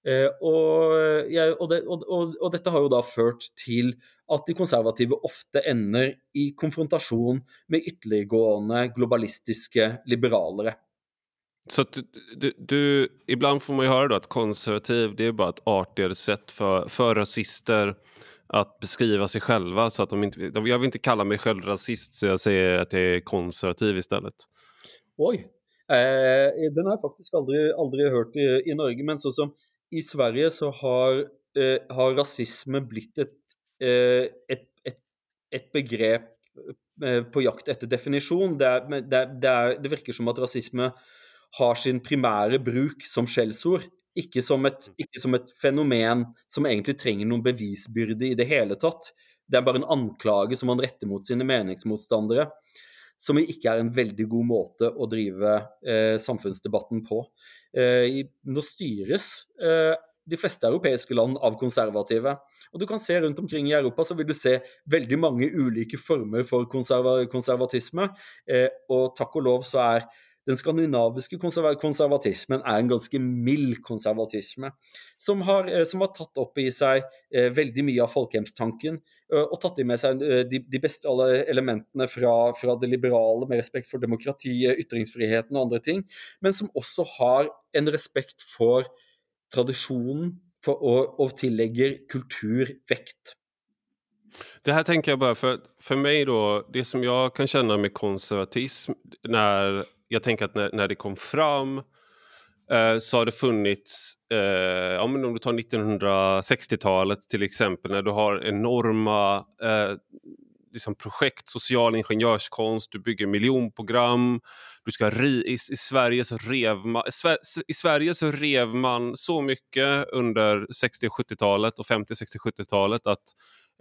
Eh, og, jeg, og, det, og, og, dette har jo da ført til at de konservative ofte ender i konfrontasjon med ytterliggående globalistiske liberalere. Så du, du, du, ibland får man ju höra att konservativ det är bara ett artigare sätt för, för rasister att beskriva sig själva. Så att de inte, jag vill inte kalla mig själv rasist så jag säger att jag är konservativ istället. Oj, eh, den har jag faktiskt aldrig, aldrig hört i, i Norge. Men så som i Sverige så har, eh, har rasisme blitt et, eh, et, et, et begrep eh, på jakt etter definisjon. Det, er, det, er, det, virker som at rasisme har sin primære bruk som skjellsord. Ikke som, et, ikke som et fenomen som egentlig trenger noen bevisbyrde i det hele tatt. Det er bare en anklage som man retter mot sine meningsmotstandere som ikke er en veldig god måte å drive eh, samfunnsdebatten på. Eh, nå styres eh, de fleste europeiske land av konservative. Og du kan se rundt omkring i Europa så vil du se veldig mange ulike former for konserva konservatisme. Eh, og takk og lov så er den skandinaviske konservatismen är en ganska mild konservatism som har, eh, som har tagit upp i sig eh, väldigt mycket av folkhemstanken eh, och tagit med sig de, de, bästa elementen från, från det liberala med respekt för demokrati, yttrandefriheten och andra ting, men som också har en respekt för traditionen för, och, och tillägger kultur. Det här tänker jag bara, för, för mig då, det som jag kan känna med konservatism när jag tänker att när, när det kom fram eh, så har det funnits, eh, ja, men om du tar 1960-talet till exempel, när du har enorma eh, liksom projekt, social ingenjörskonst, du bygger miljonprogram. Du ska ri i, i, Sverige så rev man, I Sverige så rev man så mycket under 60 70-talet och 50, 60, 70-talet att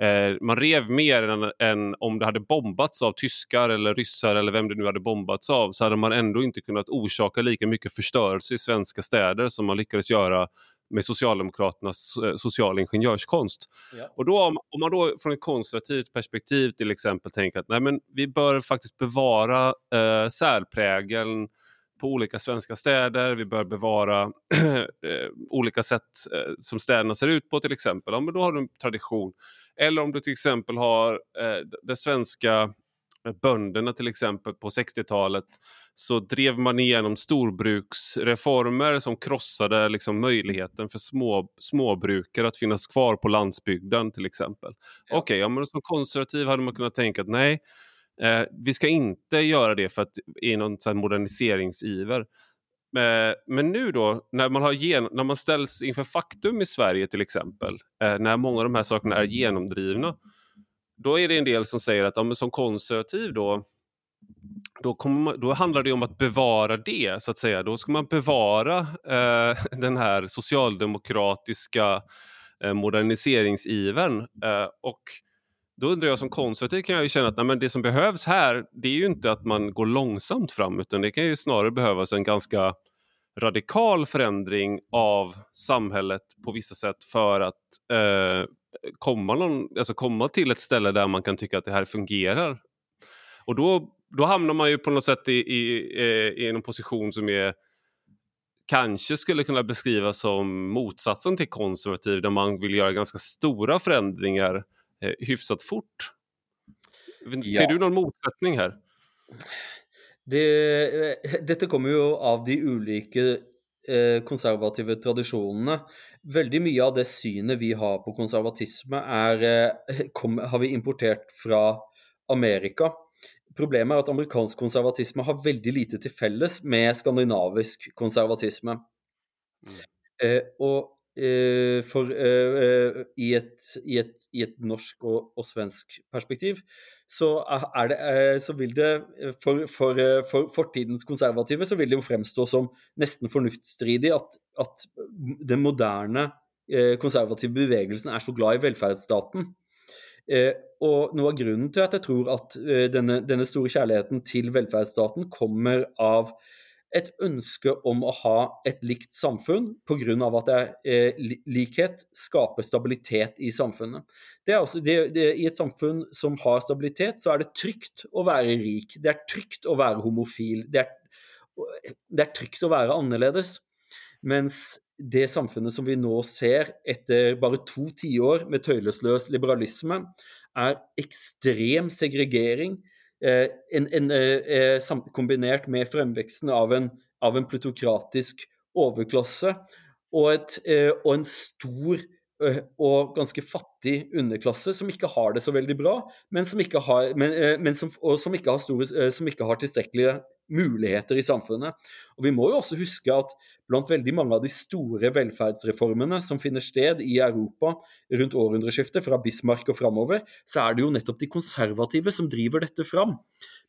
Eh, man rev mer än, än, om det hade bombats av tyskar eller ryssar eller vem det nu hade bombats av så hade man ändå inte kunnat orsaka lika mycket förstörelse i svenska städer som man lyckades göra med Socialdemokraternas eh, social ingenjörskonst. Ja. Och då, om, man då från ett konservativt perspektiv till exempel tänker att nej, men vi bör faktiskt bevara eh, särprägeln på olika svenska städer. Vi bör bevara eh, olika sätt eh, som städerna ser ut på till exempel. Ja, men då har du en tradition. Eller om du till exempel har eh, de svenska bönderna till exempel på 60-talet så drev man igenom storbruksreformer som krossade liksom möjligheten för små, småbrukare att finnas kvar på landsbygden till exempel. Ja. Okej, okay, ja, som konservativ hade man kunnat tänka att nej, eh, vi ska inte göra det för att i någon moderniseringsiver. Eh, men nu då, när man, har gen när man ställs inför faktum i Sverige till exempel, eh, när många av de här sakerna är genomdrivna, då är det en del som säger att ja, som konservativ då, då, man, då, handlar det om att bevara det, så att säga. Då ska man bevara eh, den här socialdemokratiska eh, moderniseringsivern. Eh, och då undrar jag som konservativ kan jag ju känna att nej, men det som behövs här det är ju inte att man går långsamt fram utan det kan ju snarare behövas en ganska radikal förändring av samhället på vissa sätt för att eh, komma, någon, alltså komma till ett ställe där man kan tycka att det här fungerar. Och då, då hamnar man ju på något sätt i, i, eh, i en position som är kanske skulle kunna beskrivas som motsatsen till konservativ där man vill göra ganska stora förändringar eh, hyfsat fort. Ja. Ser du någon motsättning här? Det, eh, dette kommer jo av de ulike eh, konservative tradisjonene Veldig mye av det synet vi har på konservatisme, er, eh, kom, har vi importert fra Amerika. Problemet er at amerikansk konservatisme har veldig lite til felles med skandinavisk konservatisme. Mm. Eh, og Eh, for eh, eh, i et, i, et, i, et, norsk og, og, svensk perspektiv, så, er det, eh, så vil det eh, for, for, eh, for, fortidens konservative så vil det jo fremstå som nesten fornuftsstridig at, at den moderne konservative bevegelsen er så glad i velferdsstaten. Og noe av grunnen til at jeg tror at denne, denne store kjærligheten til velferdsstaten kommer av et ønske om å ha et likt samfunn pga. at det, eh, likhet skaper stabilitet i samfunnet. Det også, alltså, det, det, I et samfunn som har stabilitet, så er det trygt å være rik. Det er trygt å være homofil. Det er, det er trygt å være annerledes. Mens det samfunnet som vi nå ser etter bare to tiår med tøylesløs liberalisme, er ekstrem segregering Eh, Eh, en, en, eh, eh kombinert med fremveksten av en, av en plutokratisk overklasse og, et, eh, og en stor eh, og ganske fattig underklasse som ikke har det så veldig bra, men som ikke har, men, men som, som ikke har, store, som ikke har tilstrekkelige muligheter i samfunnet. Og Vi må jo også huske at blant veldig mange av de store velferdsreformene som finner sted i Europa rundt århundreskiftet, fra Bismarck og framover, så er det jo nettopp de konservative som driver dette fram.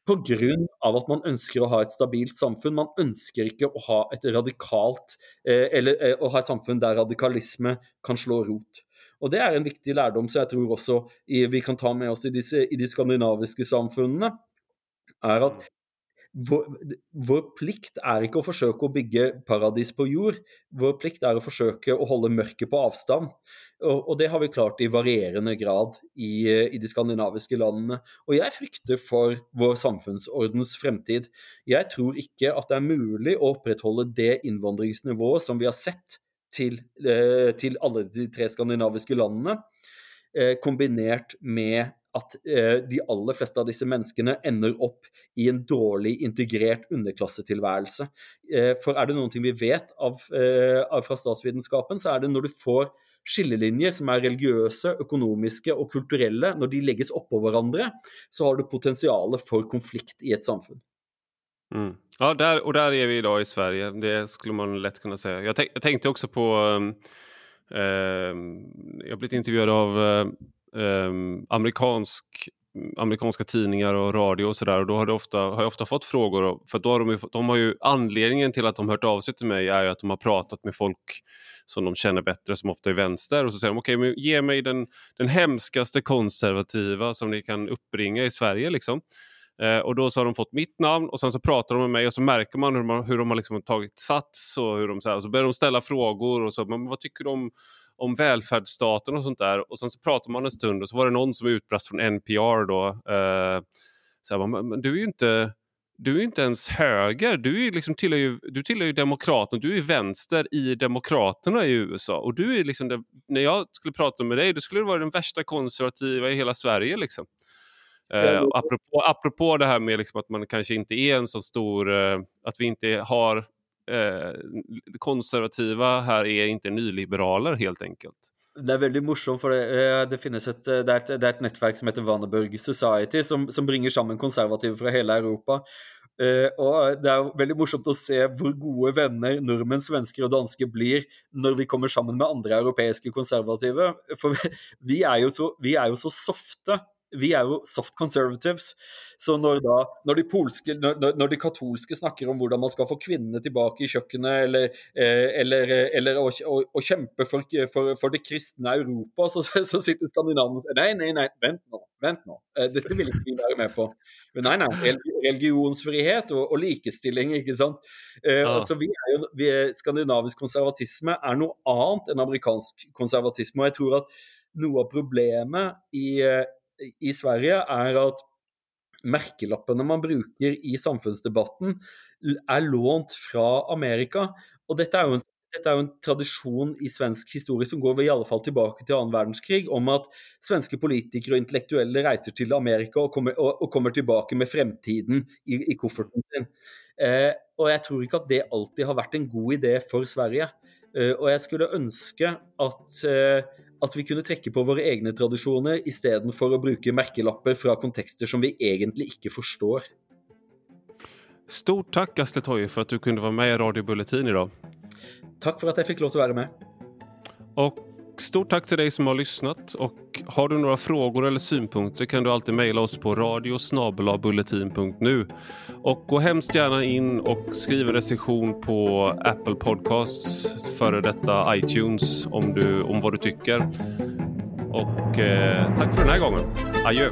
Pga. at man ønsker å ha et stabilt samfunn. Man ønsker ikke å ha et radikalt, eh, eller eh, å ha et samfunn der radikalisme kan slå rot. Og Det er en viktig lærdom som jeg tror også vi kan ta med oss i, disse, i de skandinaviske samfunnene. er at mm vår, vår, plikt er ikke å forsøke å bygge paradis på jord. Vår plikt er å forsøke å holde mørket på avstand. Og, og det har vi klart i varierende grad i, i, de skandinaviske landene. Og jeg frykter for vår samfunnsordens fremtid. Jeg tror ikke at det er mulig å opprettholde det innvandringsnivået som vi har sett til, eh, til alle de tre skandinaviske landene, kombinerat kombinert med at eh, de aller fleste av disse menneskene ender opp i en dårlig integrert underklassetilværelse. Eh, for er det noen ting vi vet av, eh, av fra statsvitenskapen, så er det når du får skillelinjer som er religiøse, økonomiske og kulturelle, når de legges oppå hverandre, så har du potensialet for konflikt i et samfunn. Mm. Ja, där, och där är vi idag i Sverige. Det skulle man lätt kunna säga. Jag, jag tänkte också på... Eh, eh jag har blivit intervjuad av uh, Ehm, amerikansk, amerikanska tidningar och radio och sådär. Och då har, det ofta, har jag ofta fått frågor. För då har de, ju, de har ju, anledningen till att de hört av sig till mig är att de har pratat med folk som de känner bättre, som ofta är vänster. Och så säger de, okej, okay, ge mig den, den hemskaste konservativa som ni kan uppbringa i Sverige. Liksom. Eh, och då så har de fått mitt namn och sen så pratar de med mig och så märker man hur, man, hur de har liksom tagit sats och hur de så, här, och så börjar de ställa frågor och så, men vad tycker de om välfärdsstaten och sånt där. Och sen så pratar man en stund och så var det någon som utbrast från NPR då. Eh, så här, men, men du är ju inte du är inte ens höger, du, är liksom tillhör, ju, du tillhör ju Demokraterna, du är vänster i Demokraterna i USA. Och du är liksom det, när jag skulle prata med dig, då skulle du vara den värsta konservativa i hela Sverige. Liksom. Eh, apropå, apropå det här med liksom att man kanske inte är en så stor, eh, att vi inte har eh, konservativa här är inte nyliberaler helt enkelt. Det är väldigt morsomt, för eh, det, det finnes eh, det är ett, det är ett nätverk som heter Vanneburg Society, som, som, bringer samman konservativa från hela Europa. Uh, och Det är väldigt morsomt att se hur gode vänner norrmän, svenskar och danskar blir när vi kommer samman med andra europeiska konservativa. För vi, vi, är ju så, vi så softa vi er jo soft conservatives. Så når, da, når, de polske, når, når, de katolske snakker om hvordan man skal få kvinnene tilbake i kjøkkenet, eller, eh, eller, eller å, å, å, kjempe for, for, for, det kristne Europa, så, så sitter skandinavene og sier nei, nei, nei, vent nå. Vent nå. Eh, dette vil ikke vi være med på. Men nei, nei. Religionsfrihet og, og likestilling, ikke sant. Eh, ja. altså, vi er jo, vi er, skandinavisk konservatisme er noe annet enn amerikansk konservatisme. Og jeg tror at noe av problemet i i Sverige, är att merkelappene man bruker i samfunnsdebatten, är lånt från Amerika. Och detta är jo en, detta är en tradition i svensk historia som går i alla fall tillbaka till andra världskriget om att svenska politiker och intellektuella reser till Amerika och kommer, och, och kommer tillbaka med framtiden i, i kofferten sin. Eh, och jag tror inte att det alltid har varit en god idé för Sverige. Eh, och jag skulle önska att eh, at vi kunne trekke på våre egne tradisjoner istedenfor å bruke merkelapper fra kontekster som vi egentlig ikke forstår. Stort tack Asle Toje för att du kunde vara med i Radio Bulletin idag. Tack för att jag fick lov att vara med. Och stort tack till dig som har lyssnat. Och har du några frågor eller synpunkter kan du alltid mejla oss på radiosnabelabulletin.nu. Och gå hemskt gärna in och skriv en recension på Apple Podcasts, före detta iTunes, om, du, om vad du tycker. Och eh, tack för den här gången. Adjö!